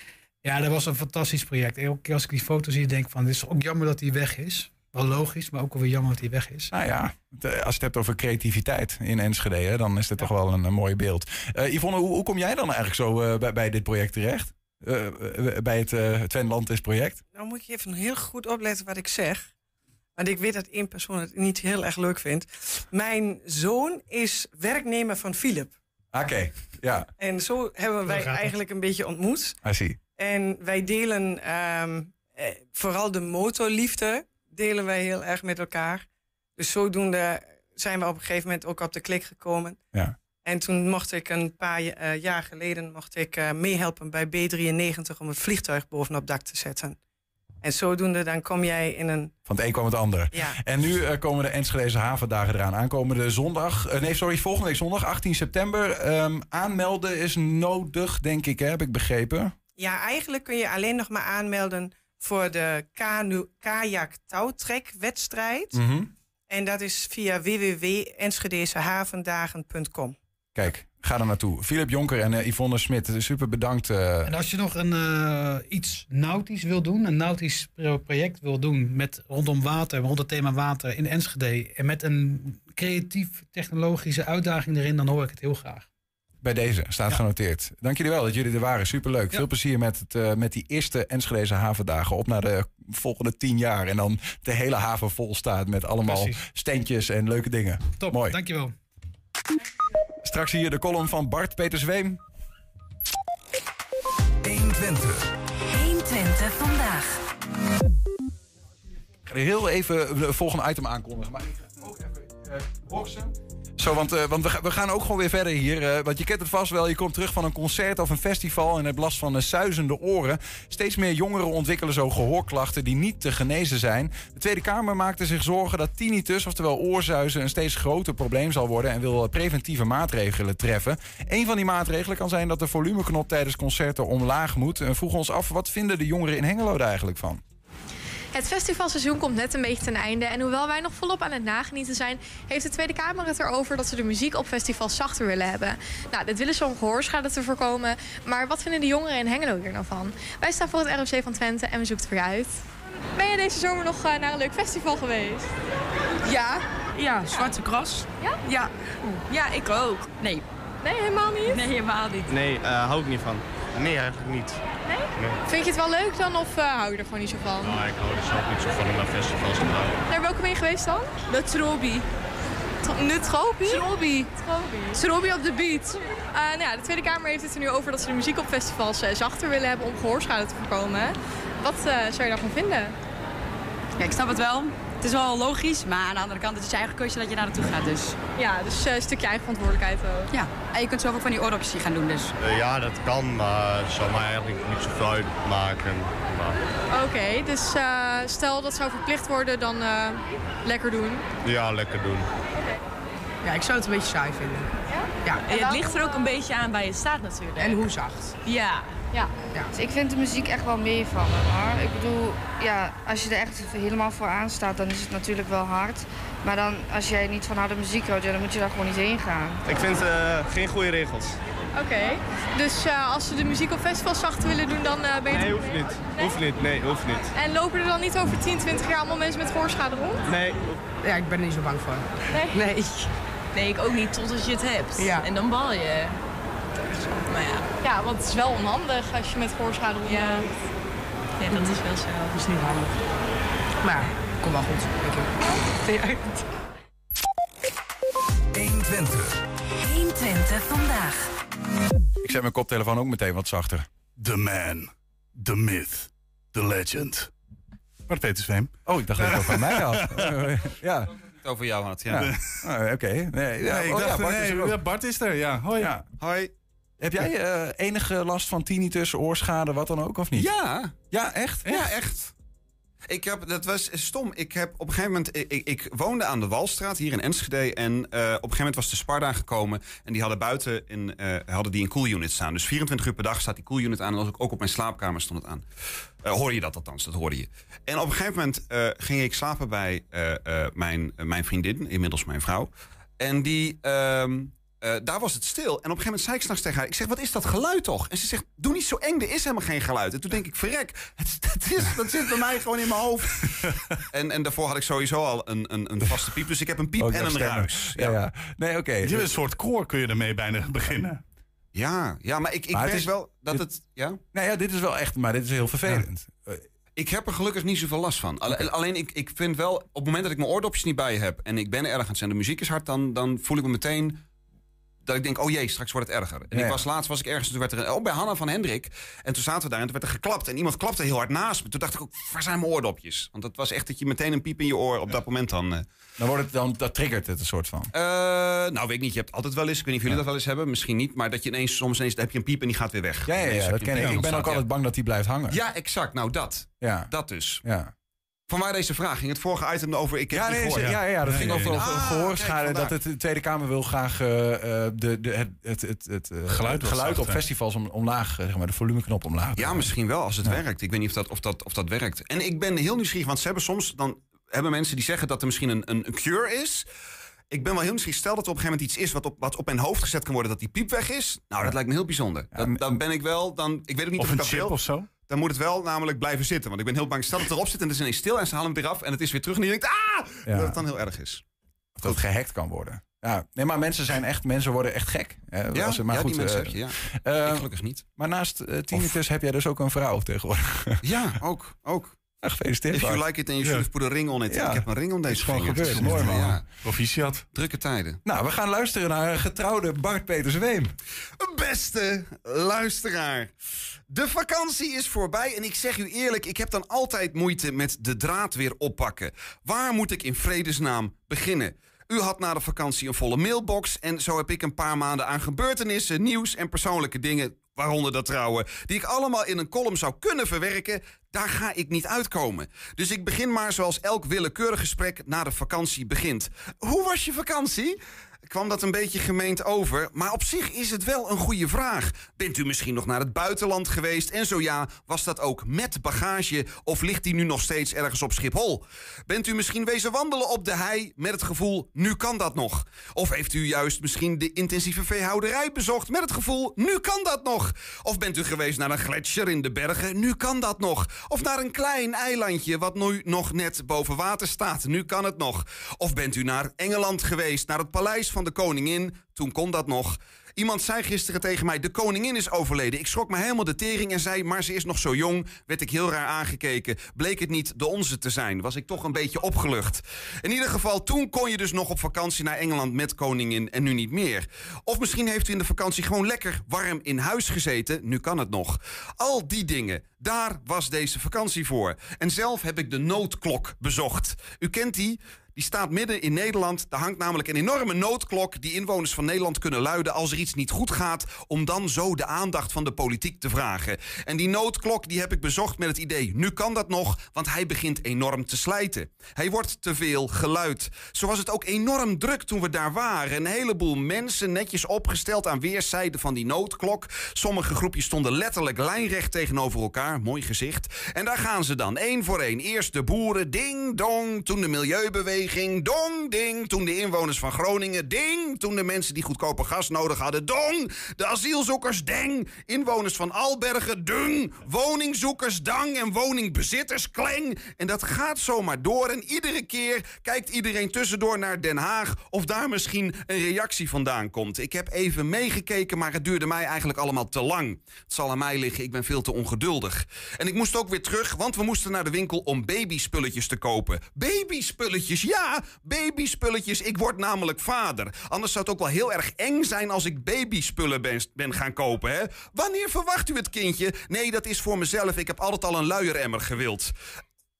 Ja, dat was een fantastisch project. Elke keer als ik die foto zie, denk ik van... het is ook jammer dat hij weg is. Wel logisch, maar ook alweer jammer dat hij weg is. Nou ja, als je het hebt over creativiteit in Enschede... Hè, dan is dit toch wel een, een mooi beeld. Uh, Yvonne, hoe, hoe, kom jij dan eigenlijk zo uh, bij, bij, dit project terecht? Uh, bij het uh, Twent is project? Nou moet je even heel goed opletten wat ik zeg. Want ik weet dat één persoon het niet heel erg leuk vindt. Mijn zoon is werknemer van Philip. Oké, okay, ja. En zo hebben wij eigenlijk een beetje ontmoet. I see. En wij delen um, eh, vooral de motorliefde delen wij heel erg met elkaar. Dus zodoende zijn we op een gegeven moment ook op de klik gekomen. Ja. En toen mocht ik een paar uh, jaar geleden mocht ik, uh, meehelpen bij B93 om het vliegtuig bovenop dak te zetten. En zodoende dan kom jij in een... Van het een kwam het ander. Ja. En nu uh, komen de Enschedeze havendagen eraan. Aankomende zondag, nee sorry, volgende week zondag, 18 september. Um, aanmelden is nodig, denk ik, hè, heb ik begrepen. Ja, eigenlijk kun je alleen nog maar aanmelden voor de kanu kajak touwtrekwedstrijd. Mm -hmm. En dat is via www.enschedesehavendagen.com. Kijk, ga er naartoe. Philip Jonker en uh, Yvonne Smit, super bedankt. Uh... En als je nog een, uh, iets nautisch wil doen, een nautisch project wil doen met rondom water, rond het thema water in Enschede en met een creatief technologische uitdaging erin, dan hoor ik het heel graag. Bij deze staat ja. genoteerd. Dank jullie wel dat jullie er waren. Superleuk. Ja. Veel plezier met, het, met die eerste Enschedeze havendagen. Op naar de volgende tien jaar. En dan de hele haven vol staat met allemaal Precies. steentjes en leuke dingen. Top, Mooi. dankjewel. Straks hier de column van Bart Peter Zweem. 120. 120 vandaag. Ik ga heel even het volgende item aankondigen. Maar ik ga ook even uh, boksen. Zo, want, uh, want we, gaan ook gewoon weer verder hier. Uh, want je kent het vast wel, je komt terug van een concert of een festival... en hebt last van uh, suizende oren. Steeds meer jongeren ontwikkelen zo gehoorklachten die niet te genezen zijn. De Tweede Kamer maakte zich zorgen dat tinnitus, oftewel oorzuizen... een steeds groter probleem zal worden en wil preventieve maatregelen treffen. Een van die maatregelen kan zijn dat de volumeknop tijdens concerten omlaag moet. En vroegen ons af, wat vinden de jongeren in Hengelo daar eigenlijk van? Het festivalseizoen komt net een beetje ten einde. En hoewel wij nog volop aan het nagenieten zijn, heeft de Tweede Kamer het erover dat ze de muziek op festivals zachter willen hebben. Nou, dit willen ze om gehoorschade te voorkomen. Maar wat vinden de jongeren in Hengelo hier nou van? Wij staan voor het ROC van Twente en we zoeken het voor je uit. Ben je deze zomer nog uh, naar een leuk festival geweest? Ja. Ja, Zwarte Kras. Ja? Ja. Ja, ik ook. Nee. Nee, helemaal niet? Nee, helemaal niet. Nee, uh, hou ik niet van. Nee, eigenlijk niet. Nee? Vind je het wel leuk dan of uh, hou je er gewoon niet zo van? Nou, ik hou er zelf niet zo van om naar festivals te gaan. Naar welke ben je geweest dan? De Trobi. Nu Trobi? Trobi. Trobi op de beat. Uh, nou ja, de Tweede Kamer heeft het er nu over dat ze de muziek op festivals uh, zachter willen hebben om gehoorschade te voorkomen. Wat uh, zou je daarvan vinden? Ja, ik snap het wel. Het is wel logisch, maar aan de andere kant het is je eigen keuze dat je naar naartoe gaat. Dus. Ja, dus uh, een stukje eigen verantwoordelijkheid ook. Ja, en je kunt zelf ook van die oordopjes gaan doen dus. Uh, ja, dat kan, maar het zou mij eigenlijk niet zoveel uitmaken. Maar... Oké, okay, dus uh, stel dat zou verplicht worden, dan lekker doen? Ja, lekker doen. Okay. Ja, ik zou het een beetje saai vinden. Ja? Ja, het ligt er ook een beetje aan waar je staat natuurlijk. En hoe zacht. Ja. Ja. ja. Dus ik vind de muziek echt wel meevallen. Maar ik bedoel, ja, als je er echt helemaal voor aanstaat, dan is het natuurlijk wel hard. Maar dan, als jij niet van harde muziek houdt, ja, dan moet je daar gewoon niet heen gaan. Ik vind uh, geen goede regels. Oké, okay. dus uh, als ze de muziek op festivals zacht willen doen, dan uh, ben je... Nee, hoeft niet. Nee? Hoeft niet, nee, hoeft niet. En lopen er dan niet over 10, 20 jaar allemaal mensen met gehoorschade rond? Nee. Ja, ik ben er niet zo bang voor. Nee? Nee. Nee, ik ook niet, totdat je het hebt. Ja. En dan bal je. Maar ja. Ja, want het is wel onhandig als je met gehoorschade rondloopt. Ja. ja, dat is wel zo. Dat is niet handig. Maar kom wel goed, denk ik. Ja. 120. 120 vandaag. Ik zet mijn koptelefoon ook meteen wat zachter. The man, the myth, the legend. Bart Petersveem. Oh, ik dacht dat het over mij had. ja. Het over jou had, ja. ja. Oh, Oké. Okay. Nee, ja. nee, ik oh, dacht, ja, Bart, nee, is er Bart is er, ja. Hoi. Ja. Hoi. Heb jij uh, enige last van tinnitus, oorschade, wat dan ook, of niet? Ja. Ja, echt? Ja, echt. Ik heb, dat was stom. Ik heb op een gegeven moment. Ik, ik woonde aan de Walstraat hier in Enschede. En uh, op een gegeven moment was de Sparda gekomen. En die hadden buiten in, uh, hadden die een cool unit staan. Dus 24 uur per dag staat die cool unit aan. En ook, ook op mijn slaapkamer stond het aan. Uh, hoorde je dat althans? Dat hoorde je. En op een gegeven moment ging ik slapen bij mijn, mijn vriendin, inmiddels mijn vrouw. En die. Eh, daar was het stil. En op een gegeven moment zei ik s'nachts tegen haar... ik zeg, wat is dat geluid toch? En ze zegt, doe niet zo eng, er is helemaal geen geluid. En toen denk ik, verrek, het, het is, dat zit bij mij gewoon in mijn hoofd. en, en daarvoor had ik sowieso al een, een, een vaste piep. Dus ik heb een piep Ook en een stemmen. ruis. Ja, ja. Nee, oké. Je hebt een soort koor kun je ermee bijna beginnen. Ja, ja maar ik, ik Maar merk is- wel dat dit- het... Ja? Nou ja, dit is wel echt, maar dit is heel vervelend. Ik heb er gelukkig niet zoveel last van. Alle- Alleen ik, ik vind wel, op het moment dat ik mijn oordopjes niet bij heb... en ik ben ergens en de muziek is hard... dan, dan voel ik me meteen dat ik denk, oh jee, straks wordt het erger. En Ja, ik was laatst was ik ergens, toen werd er, oh, bij Hanna van Hendrik. En toen zaten we daar en toen werd er geklapt. En iemand klapte heel hard naast me. Toen dacht ik ook, waar zijn mijn oordopjes? Want het was echt dat je meteen een piep in je oor op dat moment dan... eh, Dan wordt het dan, dat triggert het een soort van. eh, nou, weet ik niet. Je hebt altijd wel eens, ik weet niet of jullie dat wel eens hebben. Misschien niet, maar dat je ineens, soms ineens heb je een piep en die gaat weer weg. Ja, ja, dat ken ik. Ik ben ook altijd bang dat die blijft hangen. Ja, exact. Nou, dat. Ja. Dat dus. Ja. Vanwaar deze vraag? Ging het vorige item over? Ik heb Ja, nee, ja, ja, ja, dat ging over, over Ah, gehoorschade. dat het, de Tweede Kamer wil graag eh, eh, de, de, het, het, het, het, eh, Geluid geluid op festivals om, omlaag, eh, zeg maar, de volumeknop omlaag. Ja, misschien wel als het werkt. Ik weet niet of dat, of, dat, of dat werkt. En ik ben heel nieuwsgierig, want ze hebben soms dan hebben mensen die zeggen dat er misschien een, een, een cure is. Ik ben wel heel nieuwsgierig. Stel dat er op een gegeven moment iets is wat op, wat op mijn hoofd gezet kan worden, dat die piep weg is. Nou, dat lijkt me heel bijzonder. Dat, dan ben ik wel, dan, ik weet ook niet Of of, een ik dat chip wil. of zo? Dan moet het wel namelijk blijven zitten. Want ik ben heel bang. Stel dat het erop zit en het is ineens stil en ze halen hem eraf en het is weer terug. En je denkt, ah! Ja. Dat het dan heel erg is. Of dat het gehackt kan worden. Ja, nee, maar mensen zijn echt, mensen worden echt gek. hè, Ja, als ze- maar ja, goed, die mensen eh, heb je, ja. eh, Ik gelukkig niet. Maar naast uh, tinnitus heb jij dus ook een vrouw tegenwoordig. Ja, ook. ook. Ja, gefeliciteerd. If you like it and you should have put a ring on it. Ja. Ik heb een ring om deze Is gewoon vinger. gebeurd. Het is Mooi, man. Ja. Proficiat. Drukke tijden. Nou, we gaan luisteren naar getrouwde Bart Peter Zweem. Beste luisteraar. De vakantie is voorbij en ik zeg u eerlijk, ik heb dan altijd moeite met de draad weer oppakken. Waar moet ik in vredesnaam beginnen? U had na de vakantie een volle mailbox en zo heb ik een paar maanden aan gebeurtenissen, nieuws en persoonlijke dingen, waaronder dat trouwen, die ik allemaal in een column zou kunnen verwerken. Daar ga ik niet uitkomen. Dus ik begin maar zoals elk willekeurig gesprek na de vakantie begint. Hoe was je vakantie? Kwam dat een beetje gemeend over. Maar op zich is het wel een goede vraag. Bent u misschien nog naar het buitenland geweest? En zo ja, was dat ook met bagage? Of ligt die nu nog steeds ergens op Schiphol? Bent u misschien wezen wandelen op de hei met het gevoel, nu kan dat nog? Of heeft u juist misschien de intensieve veehouderij bezocht met het gevoel, nu kan dat nog? Of bent u geweest naar een gletsjer in de bergen? Nu kan dat nog. Of naar een klein eilandje wat nu nog net boven water staat? Nu kan het nog. Of bent u naar Engeland geweest, naar het paleis van de koningin? Toen kon dat nog. Iemand zei gisteren tegen mij: De koningin is overleden. Ik schrok me helemaal de tering en zei: Maar ze is nog zo jong. Werd ik heel raar aangekeken. Bleek het niet de onze te zijn. Was ik toch een beetje opgelucht. In ieder geval, toen kon je dus nog op vakantie naar Engeland met koningin en nu niet meer. Of misschien heeft u in de vakantie gewoon lekker warm in huis gezeten. Nu kan het nog. Al die dingen. Daar was deze vakantie voor. En zelf heb ik de noodklok bezocht. U kent die? Die staat midden in Nederland. Daar hangt namelijk een enorme noodklok die inwoners van Nederland kunnen luiden als er iets niet goed gaat, om dan zo de aandacht van de politiek te vragen. En die noodklok die heb ik bezocht met het idee, nu kan dat nog, want hij begint enorm te slijten. Hij wordt te veel geluid. Zo was het ook enorm druk toen we daar waren. Een heleboel mensen netjes opgesteld aan weerszijden van die noodklok. Sommige groepjes stonden letterlijk lijnrecht tegenover elkaar. Mooi gezicht. En daar gaan ze dan, één voor één. Eerst de boeren, ding, dong. Toen de milieubeweging, dong, ding. Toen de inwoners van Groningen, ding. Toen de mensen die goedkope gas nodig hadden, dong. De asielzoekers, deng. Inwoners van Albergen, dung. Woningzoekers, dang. En woningbezitters, kleng. En dat gaat zomaar door. En iedere keer kijkt iedereen tussendoor naar Den Haag... of daar misschien een reactie vandaan komt. Ik heb even meegekeken, maar het duurde mij eigenlijk allemaal te lang. Het zal aan mij liggen, ik ben veel te ongeduldig. En ik moest ook weer terug, want we moesten naar de winkel om babyspulletjes te kopen. Babyspulletjes, ja, babyspulletjes. Ik word namelijk vader. Anders zou het ook wel heel erg eng zijn als ik babyspullen ben, ben gaan kopen, hè? Wanneer verwacht u het kindje? Nee, dat is voor mezelf. Ik heb altijd al een luieremmer gewild.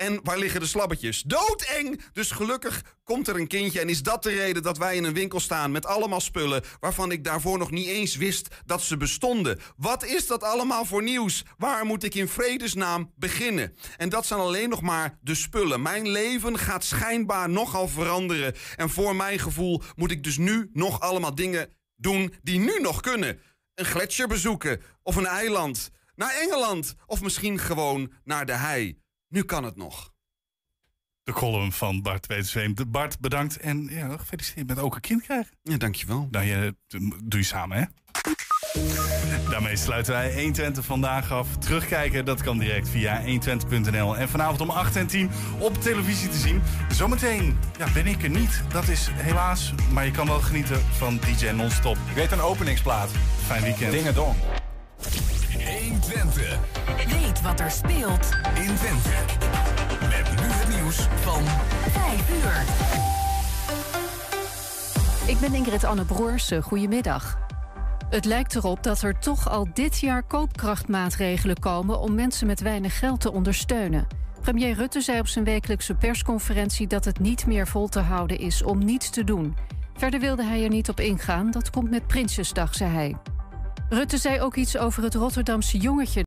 En waar liggen de slabbetjes? Doodeng! Dus gelukkig komt er een kindje en is dat de reden dat wij in een winkel staan met allemaal spullen waarvan ik daarvoor nog niet eens wist dat ze bestonden. Wat is dat allemaal voor nieuws? Waar moet ik in vredesnaam beginnen? En dat zijn alleen nog maar de spullen. Mijn leven gaat schijnbaar nogal veranderen. En voor mijn gevoel moet ik dus nu nog allemaal dingen doen die nu nog kunnen. Een gletsjer bezoeken of een eiland. Naar Engeland of misschien gewoon naar de hei. Nu kan het nog. de column van Bart Petersveen. Bart, bedankt en ja, gefeliciteerd met ook een kind krijgen. Ja, dankjewel. Nou, je, doe je samen, hè? Daarmee sluiten wij 120 vandaag af. Terugkijken, dat kan direct via 120.nl. En vanavond om 8 en 10 op televisie te zien. Zometeen ja, ben ik er niet. Dat is helaas, maar je kan wel genieten van DJ Non-Stop. Ik weet een openingsplaat. Fijn weekend. Dingen dong. 120. Weet wat er speelt in Twente. Met nu het nieuws van 5 uur. Ik ben Ingrid Anne Broersen. Goedemiddag. Het lijkt erop dat er toch al dit jaar koopkrachtmaatregelen komen om mensen met weinig geld te ondersteunen. Premier Rutte zei op zijn wekelijkse persconferentie dat het niet meer vol te houden is om niets te doen. Verder wilde hij er niet op ingaan, dat komt met Prinsjesdag, zei hij. Rutte zei ook iets over het Rotterdamse jongetje